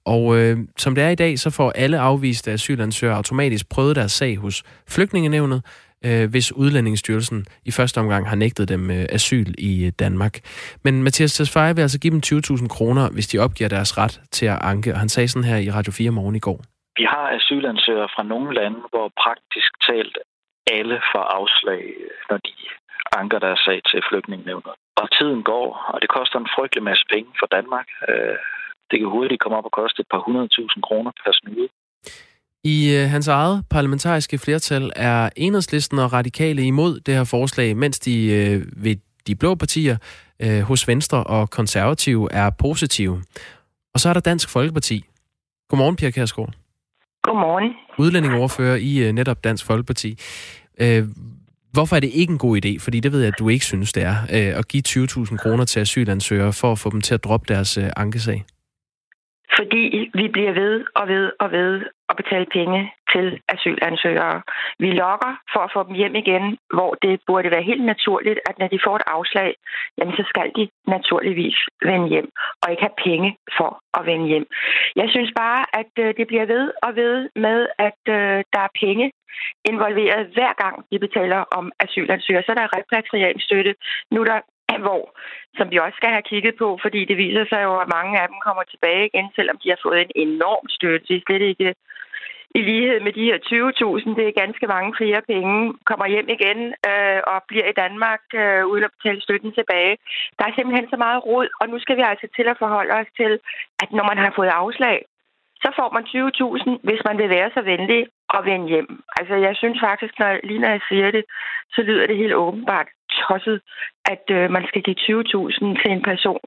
Og øh, som det er i dag, så får alle afviste asylansøgere automatisk prøvet deres sag hos Flygtningenævnet, øh, hvis Udlændingsstyrelsen i første omgang har nægtet dem øh, asyl i øh, Danmark. Men Mathias Tesfaye vil altså give dem 20.000 kroner, hvis de opgiver deres ret til at anke. Og han sagde sådan her i Radio 4 morgen i går. Vi har asylansøgere fra nogle lande, hvor praktisk talt alle får afslag, når de anker deres sag til flygtningenevnet. Og tiden går, og det koster en frygtelig masse penge for Danmark. Øh, det kan hurtigt komme op og koste et par hundredtusind kroner per snude. I øh, hans eget parlamentariske flertal er enhedslisten og radikale imod det her forslag, mens de øh, ved de blå partier øh, hos Venstre og Konservative er positive. Og så er der Dansk Folkeparti. Godmorgen, Pia Kærsgaard. Godmorgen. Udlændingoverfører i øh, netop Dansk Folkeparti. Øh, hvorfor er det ikke en god idé, fordi det ved jeg, at du ikke synes, det er, øh, at give 20.000 kroner til asylansøgere for at få dem til at droppe deres øh, ankesag? Fordi vi bliver ved og ved og ved at betale penge til asylansøgere. Vi lokker for at få dem hjem igen, hvor det burde være helt naturligt, at når de får et afslag, jamen så skal de naturligvis vende hjem, og ikke have penge for at vende hjem. Jeg synes bare, at øh, det bliver ved og ved med, at øh, der er penge involveret hver gang vi betaler om asylansøgere. Så er der repatrieringsstøtte. Nu er der hvor, som vi også skal have kigget på, fordi det viser sig jo, at mange af dem kommer tilbage igen, selvom de har fået en enorm støtte. Det er slet ikke i lighed med de her 20.000, det er ganske mange flere penge, kommer hjem igen øh, og bliver i Danmark øh, uden at betale støtten tilbage. Der er simpelthen så meget rod, og nu skal vi altså til at forholde os til, at når man har fået afslag, så får man 20.000, hvis man vil være så venlig og vende hjem. Altså, jeg synes faktisk, når, lige når jeg siger det, så lyder det helt åbenbart tosset, at øh, man skal give 20.000 til en person,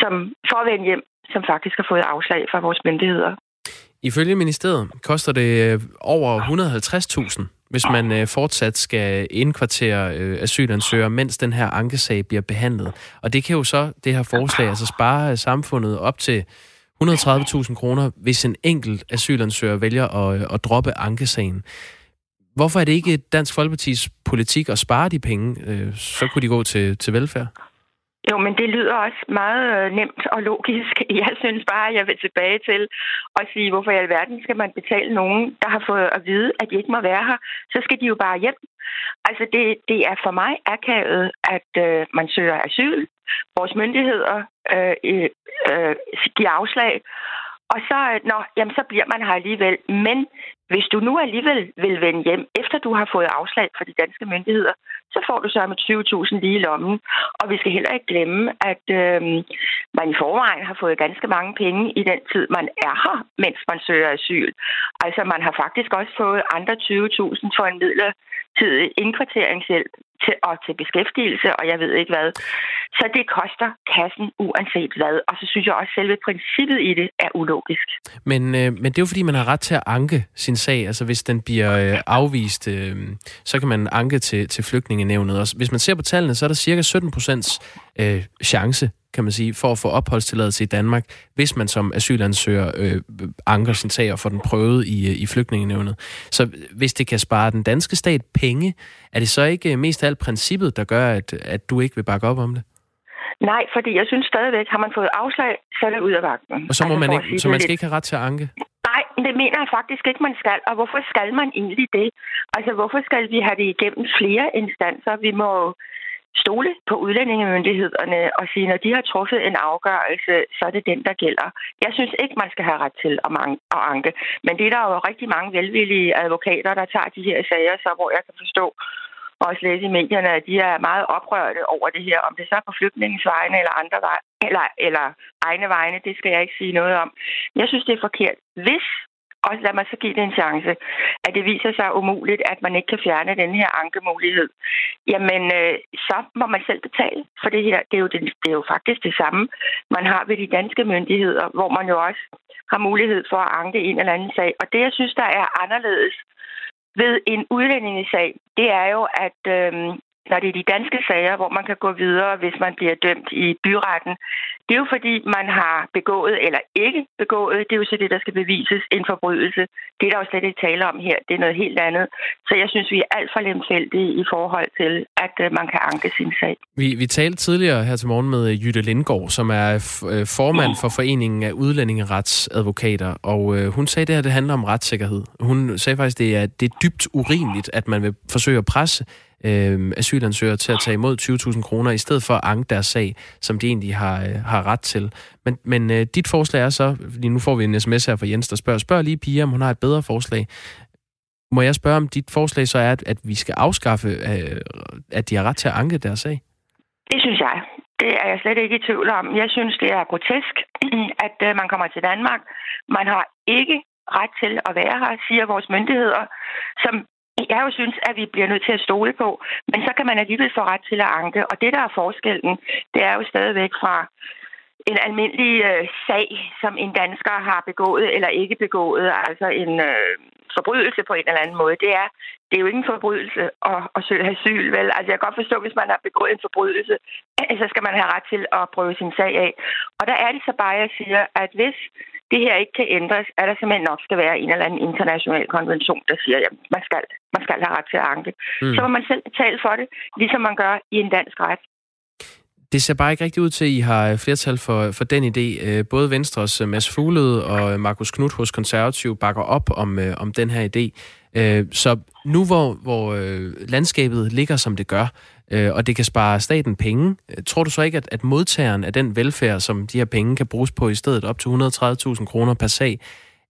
som får at vende hjem, som faktisk har fået afslag fra vores myndigheder. Ifølge ministeriet koster det øh, over 150.000, hvis man øh, fortsat skal indkvartere øh, asylansøgere, mens den her ankesag bliver behandlet. Og det kan jo så, det her forslag, altså spare øh, samfundet op til 130.000 kroner, hvis en enkelt asylansøger vælger at, øh, at droppe ankesagen. Hvorfor er det ikke Dansk Folkepartis politik at spare de penge? Øh, så kunne de gå til, til velfærd. Jo, men det lyder også meget øh, nemt og logisk. <laughs> Jeg synes bare, at jeg vil tilbage til at sige, hvorfor i alverden skal man betale nogen, der har fået at vide, at de ikke må være her. Så skal de jo bare hjem. Altså, det, det er for mig akavet, at øh, man søger asyl. Vores myndigheder øh, øh, giver afslag. Og så, øh, nå, jamen, så bliver man her alligevel. Men hvis du nu alligevel vil vende hjem, efter du har fået afslag fra de danske myndigheder, så får du så med 20.000 lige i lommen. Og vi skal heller ikke glemme, at øh, man i forvejen har fået ganske mange penge i den tid, man er her, mens man søger asyl. Altså man har faktisk også fået andre 20.000 for en midlertidig indkvarteringshjælp til, og til beskæftigelse, og jeg ved ikke hvad. Så det koster kassen uanset hvad. Og så synes jeg også, at selve princippet i det er ulogisk. Men, øh, men det er jo fordi, man har ret til at anke sin sag. Altså hvis den bliver øh, afvist, øh, så kan man anke til, til flygtningenevnet. Og hvis man ser på tallene, så er der cirka 17 procents øh, chance kan man sige, for at få opholdstilladelse i Danmark, hvis man som asylansøger øh, anker sin sag og får den prøvet i, øh, i flygtningenevnet. Så hvis det kan spare den danske stat penge, er det så ikke mest af alt princippet, der gør, at, at du ikke vil bakke op om det? Nej, fordi jeg synes stadigvæk, har man fået afslag, så er det ud af vagten. Og så, må altså, man ikke, så man skal lidt. ikke have ret til at anke? Nej, det mener jeg faktisk ikke, man skal. Og hvorfor skal man egentlig det? Altså, hvorfor skal vi have det igennem flere instanser? Vi må stole på udlændingemyndighederne og sige, når de har truffet en afgørelse, så er det den, der gælder. Jeg synes ikke, man skal have ret til at, at anke. Men det er der jo rigtig mange velvillige advokater, der tager de her sager, så hvor jeg kan forstå, også læse i medierne, at de er meget oprørte over det her. Om det så er på flygtningens vegne eller andre vej, eller, eller egne vegne, det skal jeg ikke sige noget om. Jeg synes, det er forkert. Hvis og lad mig så give det en chance, at det viser sig umuligt, at man ikke kan fjerne den her ankemulighed, jamen øh, så må man selv betale for det her. Det er, jo det, det er jo faktisk det samme, man har ved de danske myndigheder, hvor man jo også har mulighed for at anke en eller anden sag. Og det, jeg synes, der er anderledes ved en udlændingesag, det er jo, at øh, når det er de danske sager, hvor man kan gå videre, hvis man bliver dømt i byretten, det er jo fordi, man har begået eller ikke begået. Det er jo så det, der skal bevises en forbrydelse. Det er der jo slet ikke tale om her. Det er noget helt andet. Så jeg synes, vi er alt for lemfældige i forhold til, at øh, man kan anke sin sag. Vi, vi talte tidligere her til morgen med øh, Jytte Lindgaard, som er øh, formand for Foreningen af Udlændingeretsadvokater, og hun sagde, at det her det handler om retssikkerhed. Hun sagde faktisk, at det er, det er dybt urimeligt, at man vil forsøge at presse øh, asylansøgere til at tage imod 20.000 kroner, i stedet for at anke deres sag, som de egentlig har, øh, har ret til. Men, men øh, dit forslag er så, lige nu får vi en sms her fra Jens, der spørger, spørg lige Pia, om hun har et bedre forslag. Må jeg spørge, om dit forslag så er, at, at vi skal afskaffe, øh, at de har ret til at anke deres sag? Det synes jeg. Det er jeg slet ikke i tvivl om. Jeg synes, det er grotesk, <clears throat> at øh, man kommer til Danmark. Man har ikke ret til at være her, siger vores myndigheder, som jeg jo synes, at vi bliver nødt til at stole på. Men så kan man alligevel få ret til at anke. Og det, der er forskellen, det er jo stadigvæk fra en almindelig øh, sag, som en dansker har begået eller ikke begået, altså en øh, forbrydelse på en eller anden måde. Det er, det er jo ikke en forbrydelse at, at søge asyl, vel? Altså jeg kan godt forstå, hvis man har begået en forbrydelse, <clears throat> så skal man have ret til at prøve sin sag af. Og der er det så bare, jeg siger, at hvis det her ikke kan ændres, er der simpelthen nok skal være en eller anden international konvention, der siger, at man skal, man skal have ret til at anke. Mm. Så må man selv betale for det, ligesom man gør i en dansk ret. Det ser bare ikke rigtig ud til, at I har øh, flertal for, for den idé. Øh, både Venstres øh, Mads Fuglede og Markus Knud hos Konservativ bakker op om, om den her idé. Så nu hvor, hvor landskabet ligger, som det gør, og det kan spare staten penge, tror du så ikke, at, at modtageren af den velfærd, som de her penge kan bruges på i stedet, op til 130.000 kroner per sag,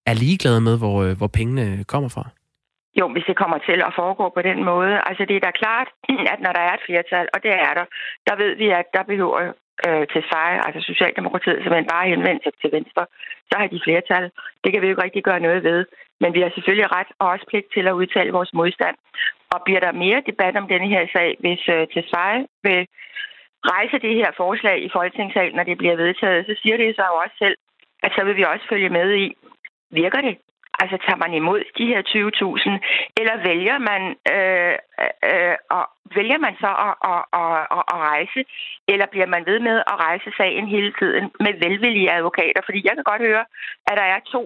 er ligeglad med, hvor, hvor pengene kommer fra? Jo, hvis det kommer til at foregå på den måde. Altså det er da klart, <clears throat> at når der er et flertal, og det er der, der ved vi, at der behøver øh, til sig, altså Socialdemokratiet, som man bare henvendt sig til Venstre, så har de flertal. Det kan vi jo ikke rigtig gøre noget ved. Men vi har selvfølgelig ret og også pligt til at udtale vores modstand. Og bliver der mere debat om denne her sag, hvis øh, til sig vil rejse det her forslag i Folketingssalen, når det bliver vedtaget, så siger det sig jo også selv, at så vil vi også følge med i, virker det? Altså tager man imod de her 20.000, eller vælger man, øh, øh, og vælger man så at, at, at, at, at rejse, eller bliver man ved med at rejse sagen hele tiden med velvillige advokater? Fordi jeg kan godt høre, at der er to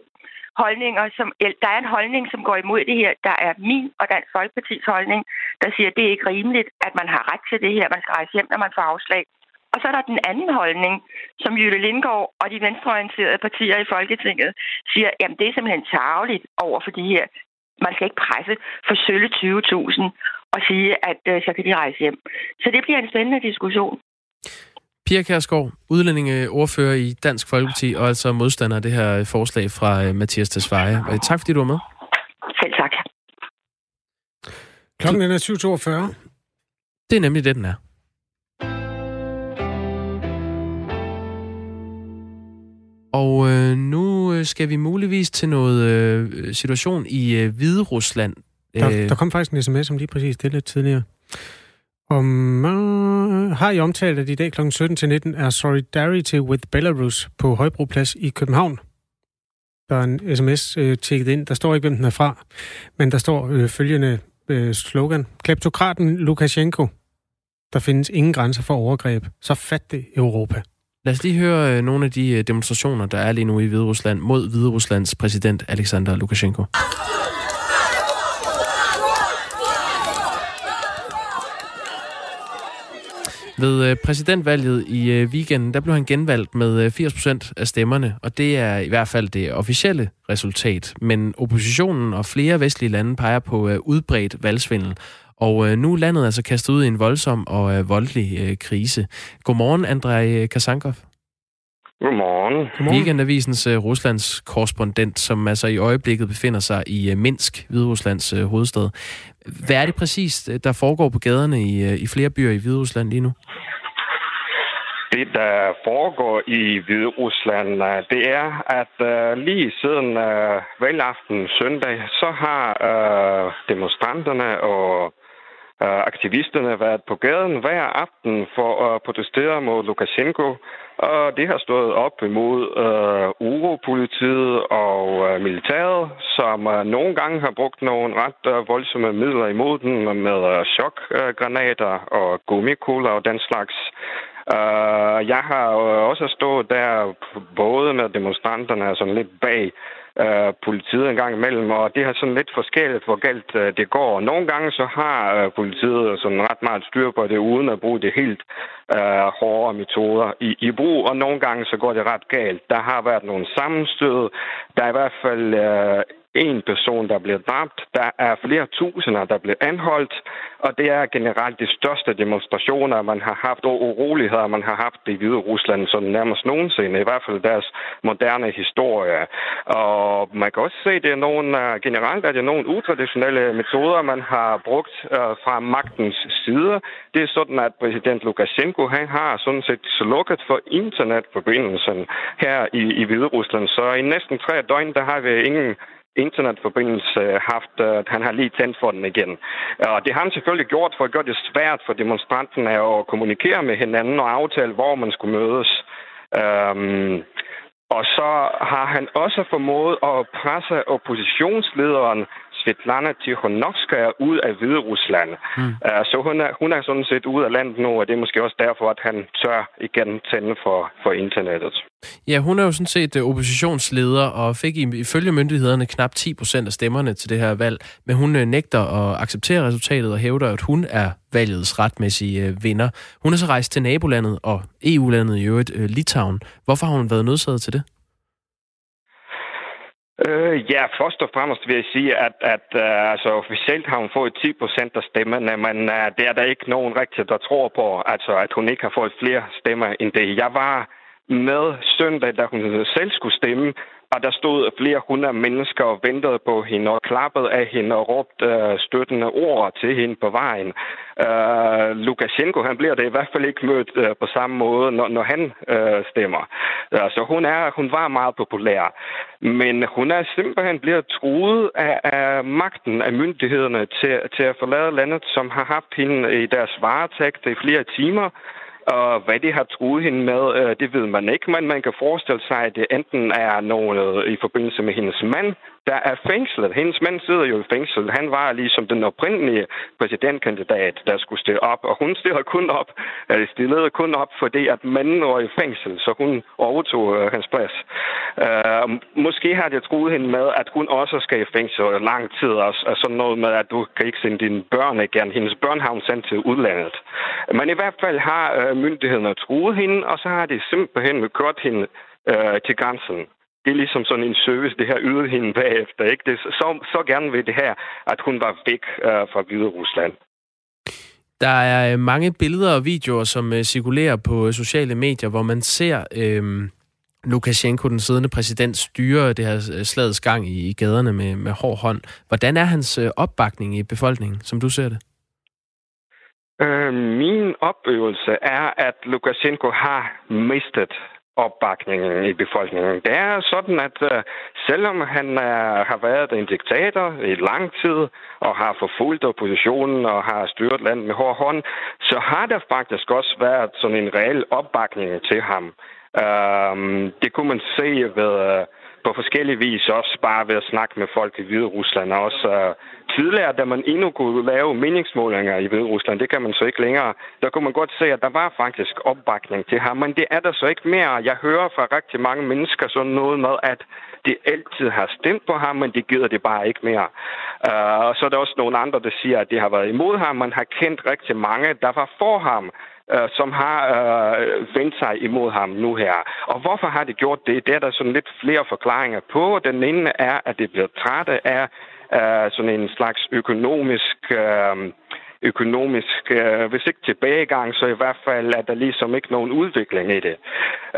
holdninger, som, der er en holdning, som går imod det her. Der er min og Dansk Folkepartis holdning, der siger, at det er ikke rimeligt, at man har ret til det her. Man skal rejse hjem, når man får afslag. Og så er der den anden holdning, som Jytte Lindgaard og de venstreorienterede partier i Folketinget siger, jamen det er simpelthen tageligt over for de her. Man skal ikke presse for sølle 20.000 og sige, at øh, så kan de rejse hjem. Så det bliver en spændende diskussion. Pia Kærsgaard, udlændingeordfører i Dansk Folkeparti, og altså modstander af det her forslag fra øh, Mathias Tesfaye. Øh, tak fordi du var med. Selv tak. Klokken er 7.42. Det er nemlig det, den er. Og øh, nu øh, skal vi muligvis til noget øh, situation i øh, Hvide Rusland. Der, øh, der kom faktisk en sms om lige præcis det lidt tidligere. Om, øh, har I omtalt, at i dag kl. 17-19 er Solidarity with Belarus på Højbroplads i København? Der er en sms øh, tjekket ind. Der står ikke, hvem den er fra, men der står øh, følgende øh, slogan. Kleptokraten Lukashenko. Der findes ingen grænser for overgreb. Så fat det Europa. Lad os lige høre øh, nogle af de øh, demonstrationer, der er lige nu i Hvide Rusland mod Hvide Ruslands præsident Alexander Lukashenko. Ved øh, præsidentvalget i weekenden, der blev han genvalgt med 80% af stemmerne, og det er i hvert fald det officielle resultat. Men oppositionen og flere vestlige lande peger på udbredt valgsvindel, og øh, nu er landet altså kastet ud i en voldsom og øh, voldelig øh, krise. Godmorgen, Andrej Kasankov. Godmorgen. Godmorgen. Weekendavisens uh, Ruslands korrespondent, som altså i øjeblikket befinder sig i uh, Minsk, Hvideruslands uh, hovedstad. Hvad er det præcis, der foregår på gaderne i, uh, i flere byer i Hviderusland lige nu? Det, der foregår i Hvide Rusland, det er, at uh, lige siden uh, valgaften søndag, så har uh, demonstranterne og Øh, aktivisterne været på gaden hver aften for at protestere mod Lukashenko, og det har stået op imod øh, Uropolitiet og øh, militæret, som øh, nogle gange har brugt nogle ret øh, voldsomme midler imod den med øh, chokgranater øh, og gummikugler og den slags. Øh, jeg har øh, også stået der både med demonstranterne sådan lidt bag uh, politiet en gang imellem, og det har sådan lidt forskelligt, hvor galt øh, det går. Nogle gange så har øh, politiet sådan ret meget styr på det, uden at bruge det helt øh, hårde metoder i, i brug, og nogle gange så går det ret galt. Der har været nogle sammenstød. Der er i hvert fald øh, en person, der blev dræbt. Der er flere tusinder, der blev anholdt. Og det er generelt de største demonstrationer, man har haft, og uroligheder, man har haft i Hvide Rusland, som nærmest nogensinde, i hvert fald deres moderne historie. Og man kan også se, at det er nogle, øh, generelt er det nogle utraditionelle metoder, man har brugt øh, fra magtens side. Det er sådan, at præsident Lukashenko, han har sådan set slukket for internetforbindelsen her i, i Hvide Rusland. Så i næsten tre døgn, der har vi ingen internetforbindelse haft, øh, at han har lige tændt for den igen. Og det har han selvfølgelig gjort for at gøre det svært for demonstranterne at kommunikere med hinanden og aftale, hvor man skulle mødes. Øhm, og så har han også formået at presse oppositionslederen Svetlana Tikhonovskaya ud af Hvide Rusland. Mm. Uh, så hun er, hun er sådan set ude af landet nu, og det er måske også derfor, at han tør igen tænde for, for internettet. Ja, hun er jo sådan set øh, oppositionsleder og fik ifølge myndighederne knap 10 procent af stemmerne til det her valg, men hun øh, nægter at acceptere resultatet og hævder, at hun er valgets retmæssige vinder. Hun er så rejst til nabolandet og EU-landet i øvrigt, Litauen. Hvorfor har hun været nødsaget til det? Øh, ja, først og fremmest vil jeg sige, at, at uh, altså, officielt har hun fået 10 procent af stemmerne, men uh, det er der ikke nogen rigtig, der tror på, altså, at hun ikke har fået flere stemmer end det. Jeg var med søndag, da hun selv skulle stemme, og der stod flere hundrede mennesker og ventede på hende og klappede af hende og råbte øh, støttende ord til hende på vejen. Øh, uh, Lukashenko, han bliver det i hvert fald ikke mødt uh, på samme måde, når, når han uh, stemmer. Uh, så hun, er, hun var meget populær. Men hun er simpelthen blevet truet af, af magten, af myndighederne til, til at forlade landet, som har haft hende i deres varetægt i flere timer. Og hvad det har truet hende med, øh, det ved man ikke, men man kan forestille sig, at det enten er noget i forbindelse med hendes mand, der er fængslet. Hendes mand sidder jo i fængsel. Han var ligesom den oprindelige præsidentkandidat, der skulle stille op, og hun stillede kun op, eller stillede kun op, fordi at manden var i fængsel, så hun overtog øh, hans plads. Øh, måske har det troet hende med, at hun også skal i fængsel lang tid, og, og sådan noget med, at du kan ikke sende dine børn igen. Hendes børn har hun sendt til udlandet. Men i hvert fald har øh, myndighederne troet hende, og så har de simpelthen kørt hende øh, til grænsen det er ligesom sådan en service, det her ydede hende bagefter. Ikke? Det, så, så gerne vil det her, at hun var væk øh, fra Hvide Rusland. Der er øh, mange billeder og videoer, som øh, cirkulerer på øh, sociale medier, hvor man ser øh, Lukashenko, den siddende præsident, styre det her slagets gang i, i gaderne med, med hård hånd. Hvordan er hans øh, opbakning i befolkningen, som du ser det? Øh, min oplevelse er, at Lukashenko har mistet opbakningen i befolkningen. Det er sådan, at øh, selvom han uh, har været en diktator i lang tid og har forfulgt oppositionen og har styret landet med hård hånd, så har der faktisk også været sådan en reel opbakning til ham. Øh, det kunne man se ved Øh, på forskellige vis også bare ved at snakke med folk i Hvide Rusland. Og også uh, tidligere, da man endnu kunne lave meningsmålinger i Hvide Rusland, det kan man så ikke længere, der kunne man godt se, at der var faktisk opbakning til ham. Men det er der så ikke mere. Jeg hører fra rigtig mange mennesker sådan noget med, at de altid har stemt på ham, men de gider det bare ikke mere. Uh, og så er der også nogle andre, der siger, at de har været imod ham. Man har kendt rigtig mange, der var for ham øh, som har øh, vendt sig imod ham nu her. Og hvorfor har de gjort det? Det er der sådan lidt flere forklaringer på. Den ene er, at det bliver trætte af øh, sådan en slags økonomisk... Øh, økonomisk, øh, hvis ikke tilbagegang, så i hvert fald er der ligesom ikke nogen udvikling i det.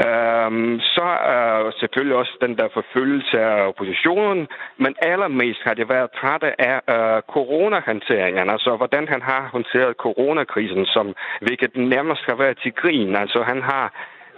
Øhm, så er øh, selvfølgelig også den der forfølgelse af oppositionen, men allermest har det været trætte af øh, coronahanteringen, altså hvordan han har håndteret coronakrisen, som hvilket nærmest har været til grin. Altså han har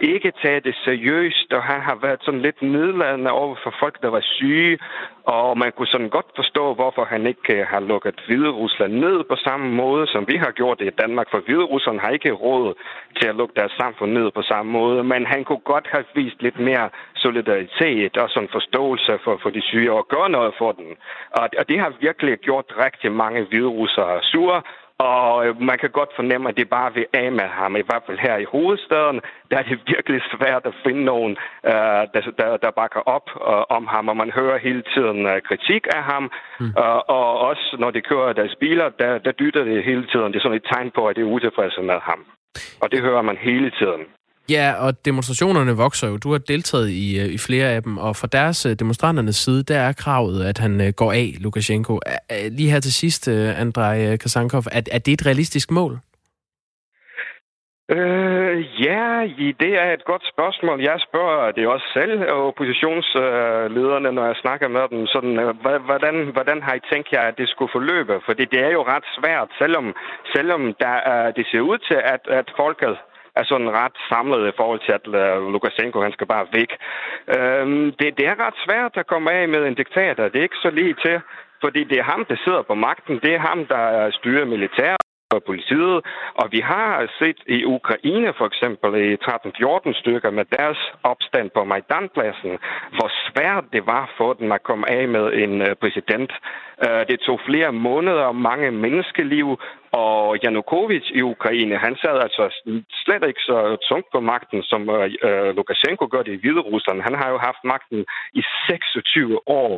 ikke tage det seriøst, og han har været sådan lidt nedladende over for folk, der var syge, og man kunne sådan godt forstå, hvorfor han ikke øh, har lukket Hvide Rusland ned på samme måde, som vi har gjort det i Danmark, for Hvide Rusland har ikke råd til at lukke deres samfund ned på samme måde, men han kunne godt have vist lidt mere solidaritet og sådan forståelse for, for de syge og gøre noget for dem. Og, og det har virkelig gjort rigtig mange hvide russere sure, og øh, man kan godt fornemme, at det bare vil af med ham. I hvert fald her i hovedstaden, der er det virkelig svært at finde nogen, uh, der, der, der bakker op uh, om ham. Og man hører hele tiden uh, kritik af ham. Mm. Og også når de kører deres biler, der, der dytter det hele tiden. Det er sådan et tegn på, at det er utilfredse med ham. Og det hører man hele tiden. Ja, og demonstrationerne vokser jo. Du har deltaget i, øh, i flere af dem, og fra deres øh, demonstranternes side, der er kravet, at han øh, går af, Lukashenko. Lige her til sidst, Andrej Kasankov, er, er det et realistisk mål? Øh, ja, det er et godt spørgsmål. Jeg spørger det også selv, oppositionslederne, når jeg snakker med dem. Sådan, hvordan, hvordan har I tænkt jer, at det skulle forløbe? Fordi det er jo ret svært, selvom, selvom der, det ser ud til, at, at folket er sådan ret samlet i forhold til, at øh, Lukashenko han skal bare væk. Øhm, det, det er ret svært at komme af med en diktator. Det er ikke så lige til, fordi det er ham, der sidder på magten. Det er ham, der øh, styrer militær for politiet. Og vi har set i Ukraine for eksempel i 13-14 stykker med deres opstand på Majdanpladsen, hvor svært det var for dem at komme af med en øh, præsident. Øh, det tog flere måneder og mange menneskeliv, og Janukovic i Ukraine, han sad altså slet ikke så tungt på magten, som øh, øh Lukashenko gør det i Hvide Rusland. Han har jo haft magten i 26 år.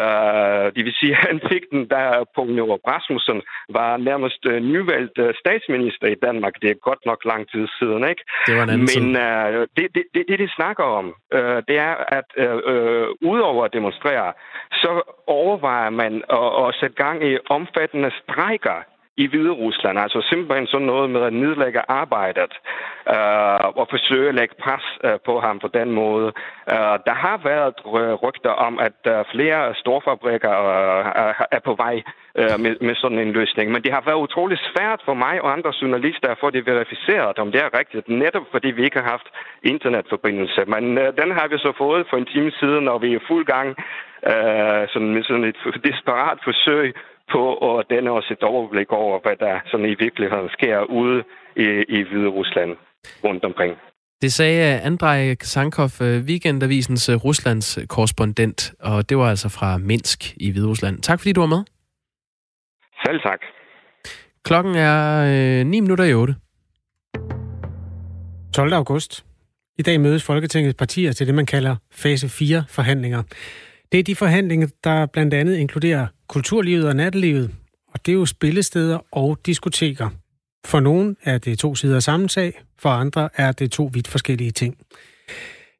Uh, det vil sige, <laughs> at han fik den, da Poul Nyrup Rasmussen var nærmest uh, nyvalgt uh, statsminister i Danmark. Det er godt nok lang tid siden, ikke? Det var en Men uh, det, det, det, det, de snakker om, uh, det er, at uh, uh, udover at demonstrere, så overvejer man at, at sætte gang i omfattende strejker i Hvide Rusland. Altså simpelthen sådan noget med at nedlægge arbejdet øh, og forsøge at lægge pres øh, på ham på den måde. Øh, der har været rygter om, at øh, flere storfabrikker øh, er på vej øh, med, med sådan en løsning. Men det har været utrolig svært for mig og andre journalister at få det verificeret, om det er rigtigt, netop fordi vi ikke har haft internetforbindelse. Men øh, den har vi så fået for en time siden, og vi er fuld gang øh, sådan, med sådan et desperat forsøg på at danne os et overblik over, hvad der sådan i virkeligheden sker ude i, i Hvide Rusland rundt omkring. Det sagde Andrej Sankov, øh, Weekendavisens øh, Ruslands korrespondent, og det var altså fra Minsk i Hvide Rusland. Tak fordi du var med. Selv tak. Klokken er øh, 9 minutter i 8. 12. august. I dag mødes Folketingets partier til det, man kalder fase 4 forhandlinger. Det er de forhandlinger, der blandt andet inkluderer kulturlivet og nattelivet, og det er jo spillesteder og diskoteker. For nogen er det to sider af samme sag, for andre er det to vidt forskellige ting.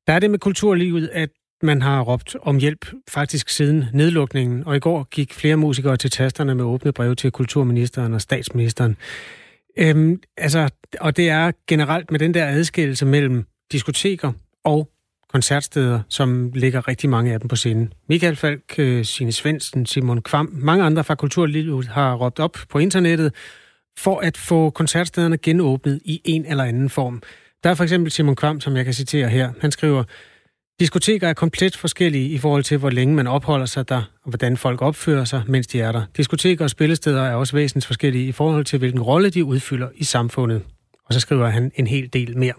Der er det med kulturlivet, at man har råbt om hjælp faktisk siden nedlukningen, og i går gik flere musikere til tasterne med åbne breve til kulturministeren og statsministeren. Øhm, altså, og det er generelt med den der adskillelse mellem diskoteker og koncertsteder, som ligger rigtig mange af dem på scenen. Michael Falk, øh, Signe Svendsen, Simon Kvam, mange andre fra Kulturlivet har råbt op på internettet for at få koncertstederne genåbnet i en eller anden form. Der er for eksempel Simon Kvam, som jeg kan citere her. Han skriver, Diskoteker er komplet forskellige i forhold til, hvor længe man opholder sig der, og hvordan folk opfører sig, mens de er der. Diskoteker og spillesteder er også væsentligt forskellige i forhold til, hvilken rolle de udfylder i samfundet. Og så skriver han en hel del mere.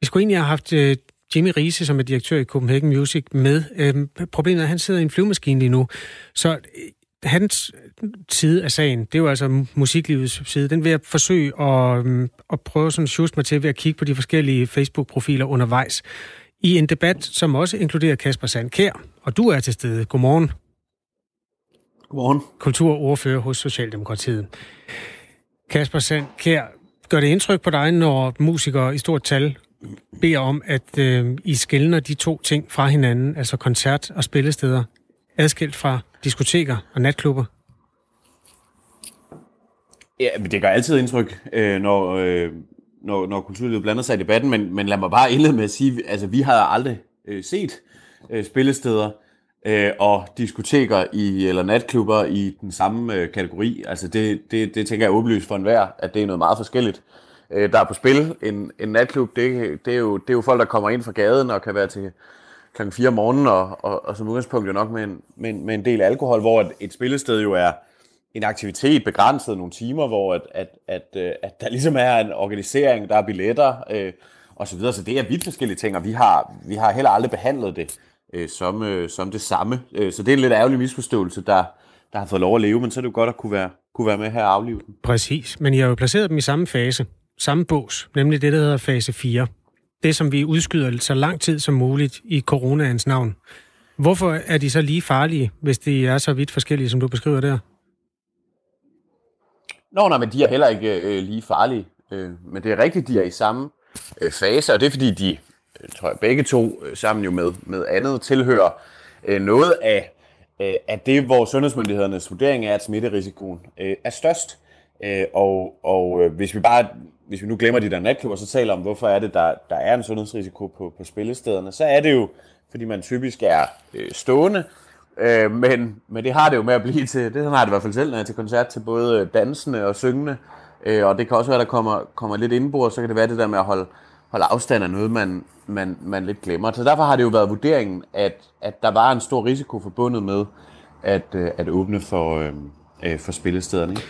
Vi skulle egentlig have haft øh, Jimmy Riese, som er direktør i Copenhagen Music, med. Øhm, problemet er, at han sidder i en flyvemaskine lige nu. Så øh, hans side af sagen, det er jo altså musiklivets side, den vil jeg forsøge at, øhm, at prøve sådan just mig til ved at kigge på de forskellige Facebook-profiler undervejs. I en debat, som også inkluderer Kasper Sandkær, og du er til stede. Godmorgen. Godmorgen. Kulturordfører hos Socialdemokratiet. Kasper Sandkær, gør det indtryk på dig, når musikere i stort tal beder om, at øh, I skældner de to ting fra hinanden, altså koncert- og spillesteder, adskilt fra diskoteker og natklubber? Ja, men det gør altid indtryk, øh, når, øh, når, når kulturlivet blander sig i debatten, men, men lad mig bare indlede med at sige, altså vi har aldrig øh, set øh, spillesteder øh, og diskoteker i, eller natklubber i den samme øh, kategori. Altså det, det, det tænker jeg åbenlyst for enhver, at det er noget meget forskelligt. øh, Øh, der er på spil. En, en natklub, det, det, er jo, det er jo folk, der kommer ind fra gaden og kan være til klokken 4 om morgenen, og, og, og som udgangspunkt jo nok med en, med, med en del alkohol, hvor et, et spillested jo er en aktivitet begrænset nogle timer, hvor at, at, at, øh, at der ligesom er en organisering, der er billetter øh, og så videre. Så det er vidt forskellige ting, og vi har, vi har heller aldrig behandlet det øh, som, øh, som det samme. Øh, så det er en lidt ærgerlig misforståelse, der, der har fået lov at leve, men så er det jo godt at kunne være, kunne være med her og aflive den. Præcis, men I har jo placeret dem i samme fase, samme bås, nemlig det, der hedder fase 4. Det, som vi udskyder så lang tid som muligt i coronaens navn. Hvorfor er de så lige farlige, hvis de er så vidt forskellige, som du beskriver der? Nå, nej, men de er heller ikke øh, lige farlige. Øh, men det er rigtigt, de er i samme øh, fase, og det er fordi, de, øh, tror jeg, begge to øh, sammen jo med, med andet tilhører øh, noget af, øh, at det, hvor sundhedsmyndighedernes vurdering er, at smitterisikoen øh, er størst. Øh, og og øh, hvis vi bare hvis vi nu glemmer de der natklubber, så taler om, hvorfor er det, der, der er en sundhedsrisiko på, på spillestederne, så er det jo, fordi man typisk er øh, stående, øh, men, men det har det jo med at blive til, det har det i hvert fald selv, når jeg er til koncert, til både øh, dansende og syngende, øh, og det kan også være, der kommer, kommer lidt indbord, så kan det være det der med at holde, holde afstand af noget, man, man, man lidt glemmer. Så derfor har det jo været vurderingen, at, at der var en stor risiko forbundet med at, øh, at åbne for, øh, øh for spillestederne. Ikke?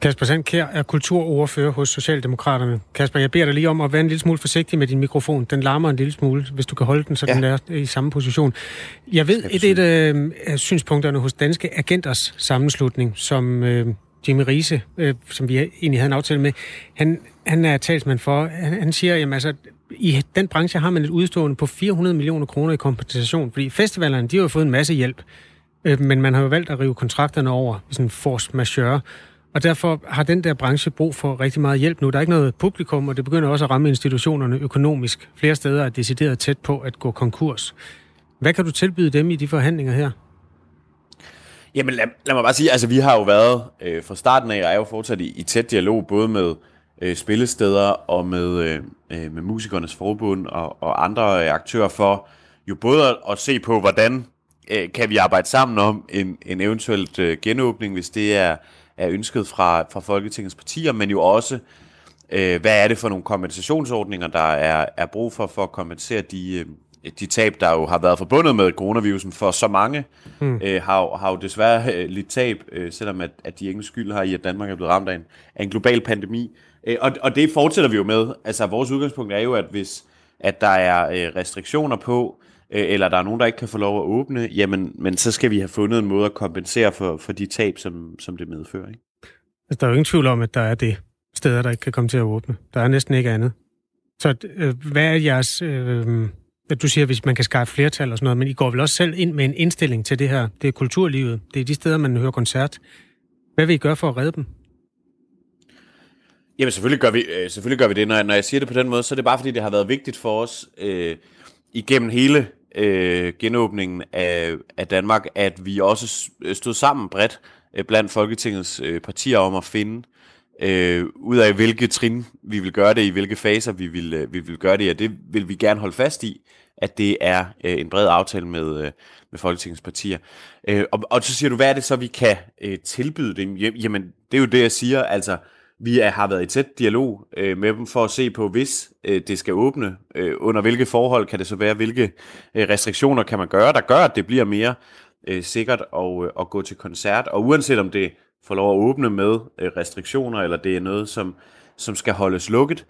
Kasper Sandkær er kulturordfører hos Socialdemokraterne. Kasper, jeg beder dig lige om at være en lille smule forsigtig med din mikrofon. Den larmer en lille smule, hvis du kan holde den, så ja. den er i samme position. Jeg ved, et, et øh, af synspunkterne hos Danske Agenters sammenslutning, som øh, Jimmy Riese, øh, som vi egentlig havde en aftale med, han, han er talsmand for. Han, han siger, at altså, i den branche har man et udstående på 400 millioner kroner i kompensation, fordi festivalerne, de har jo fået en masse hjælp, øh, men man har jo valgt at rive kontrakterne over, sådan force majeure. Og derfor har den der branche brug for rigtig meget hjælp nu. Der er ikke noget publikum, og det begynder også at ramme institutionerne økonomisk. Flere steder er decideret tæt på at gå konkurs. Hvad kan du tilbyde dem i de forhandlinger her? Jamen lad, lad mig bare sige, altså vi har jo været øh, fra starten af, og er jo fortsat i, i tæt dialog, både med øh, spillesteder og med, øh, øh med musikernes forbund og, og andre øh, aktører for jo både at, at se på, hvordan øh, kan vi arbejde sammen om en, en eventuelt øh, genåbning, hvis det er er ønsket fra, fra Folketingets partier, men jo også, øh, hvad er det for nogle kompensationsordninger, der er, er brug for, for at kompensere de, øh, de tab, der jo har været forbundet med coronavirusen, for så mange mm. øh, har, har jo desværre øh, lidt tab, øh, selvom at, at de ingen skyld har i, at Danmark er blevet ramt af en, af en global pandemi. Øh, og, og det fortsætter vi jo med. Altså vores udgangspunkt er jo, at hvis at der er øh, restriktioner på, Øh, eller der er nogen, der ikke kan få lov at åbne, jamen men så skal vi have fundet en måde at kompensere for, for de tab, som, som det medfører. Ikke? Altså, der er jo ingen tvivl om, at der er det steder, der ikke kan komme til at åbne. Der er næsten ikke andet. Så øh, hvad er jeres... Øh, du siger, hvis man kan skaffe flertal og sådan noget, men I går vel også selv ind med en indstilling til det her. Det er kulturlivet. Det er de steder, man hører koncert. Hvad vil I gøre for at redde dem? Jamen selvfølgelig gør vi, øh, selvfølgelig gør vi det. Når jeg, når jeg siger det på den måde, så er det bare fordi, det har været vigtigt for os øh, igennem hele øh, genåbningen af, af Danmark, at vi også stod sammen bredt øh, blandt Folketingets øh, partier om at finde øh, ud af, hvilke trin vi vil gøre det i, hvilke faser vi vil, øh, vi vil gøre det, og det vil vi gerne holde fast i, at det er øh, en bred aftale med, øh, med Folketingets partier. Øh, og, og så siger du, hvad er det så, vi kan øh, tilbyde dem? Jamen, det er jo det, jeg siger, altså, vi er, har været i tæt dialog øh, med dem for at se på, hvis øh, det skal åbne, øh, under hvilke forhold kan det så være, hvilke øh, restriktioner kan man gøre, der gør, at det bliver mere øh, sikkert at, øh, at gå til koncert. Og uanset om det får lov at åbne med øh, restriktioner, eller det er noget, som, som skal holdes lukket,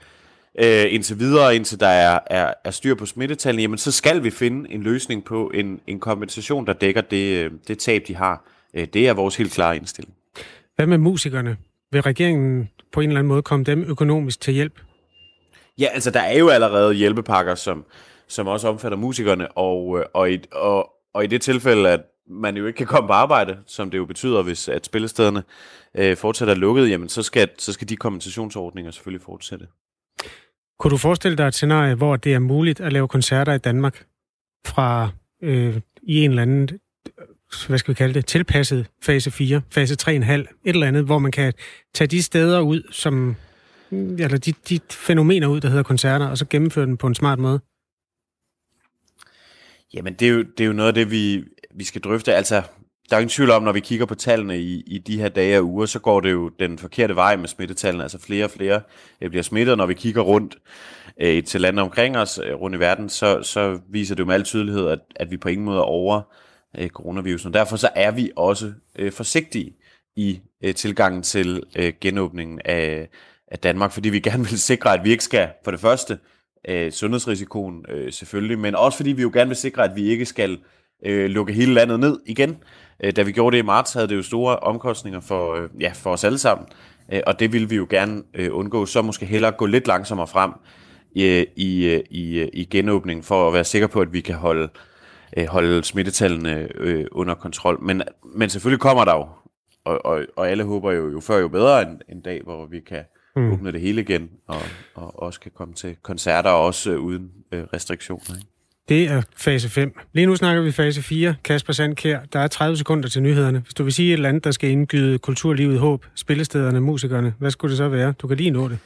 øh, indtil videre, indtil der er, er, er styr på smittetallene, jamen så skal vi finde en løsning på en, en kompensation, der dækker det, øh, det tab, de har. Øh, det er vores helt klare indstilling. Hvad med musikerne? Vil regeringen på en eller anden måde komme dem økonomisk til hjælp? Ja, altså der er jo allerede hjælpepakker, som, som også omfatter musikerne, og, øh, og, i, og, og i det tilfælde, at man jo ikke kan komme på arbejde, som det jo betyder, hvis at spillestederne øh, fortsætter lukket, jamen så skal, så skal de kompensationsordninger selvfølgelig fortsætte. Kunne du forestille dig et scenarie, hvor det er muligt at lave koncerter i Danmark fra øh, i en eller anden hvad skal vi kalde det, tilpasset fase 4, fase 3,5, et eller andet, hvor man kan tage de steder ud, som, eller de, de fænomener ud, der hedder koncerter, og så gennemføre dem på en smart måde? Jamen, det er jo, det er jo noget af det, vi, vi skal drøfte. Altså, der er ingen tvivl om, når vi kigger på tallene i, i de her dage og uger, så går det jo den forkerte vej med smittetallene. Altså flere og flere øh, bliver smittet, når vi kigger rundt øh, til lande omkring os, øh, rundt i verden, så, så viser det jo med al tydelighed, at, at vi på ingen måde er over øh, coronavirusen. Og derfor så er vi også øh, forsigtige i øh, tilgangen til øh, genåbningen af, af Danmark, fordi vi gerne <laughs> vil sikre, at vi ikke skal, for det første, øh, sundhedsrisikoen øh, selvfølgelig, men også fordi vi jo gerne vil sikre, at vi ikke skal øh, lukke hele landet ned igen. Øh, da vi gjorde det i marts, havde det jo store omkostninger for, øh, ja, for os alle sammen, øh, og det ville vi jo gerne øh, undgå. Så måske hellere gå lidt langsommere frem øh, i, øh, i, i, i genåbningen, for at være sikker på, at vi kan holde, øh, holde smittetallene øh, under kontrol. Men, men selvfølgelig kommer der jo, og, og, og alle håber jo, jo før jo bedre en, en dag, hvor vi kan mm. åbne det hele igen, og, og også kan komme til koncerter, også øh, uden øh, restriktioner. Ikke? Det er fase 5. Lige nu snakker vi fase 4. Kasper Sandkær, der er 30 sekunder til nyhederne. Hvis du vil sige et eller andet, der skal indgyde kulturlivet håb, spillestederne, musikerne, hvad skulle det så være? Du kan lige nå det.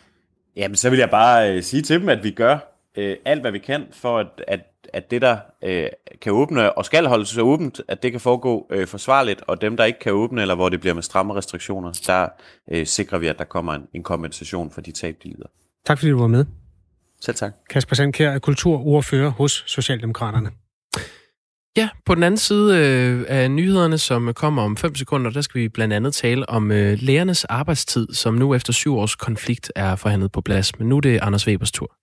Jamen, så vil jeg bare øh, sige til dem, at vi gør øh, alt, hvad vi kan, for at, at, at det, der øh, kan åbne og skal holde sig åbent, at det kan foregå øh, forsvarligt, og dem, der ikke kan åbne, eller hvor det bliver med stramme restriktioner, der øh, sikrer vi, at der kommer en, en kompensation for de tab, de lider. Tak fordi du var med. Selv tak. Kasper Sandkær er kulturordfører hos Socialdemokraterne. Ja, på den anden side øh, af nyhederne, som kommer om 5 sekunder, der skal vi blandt andet tale om øh, lærernes arbejdstid, som nu efter syv års konflikt er forhandlet på plads. Men nu er det Anders Webers tur.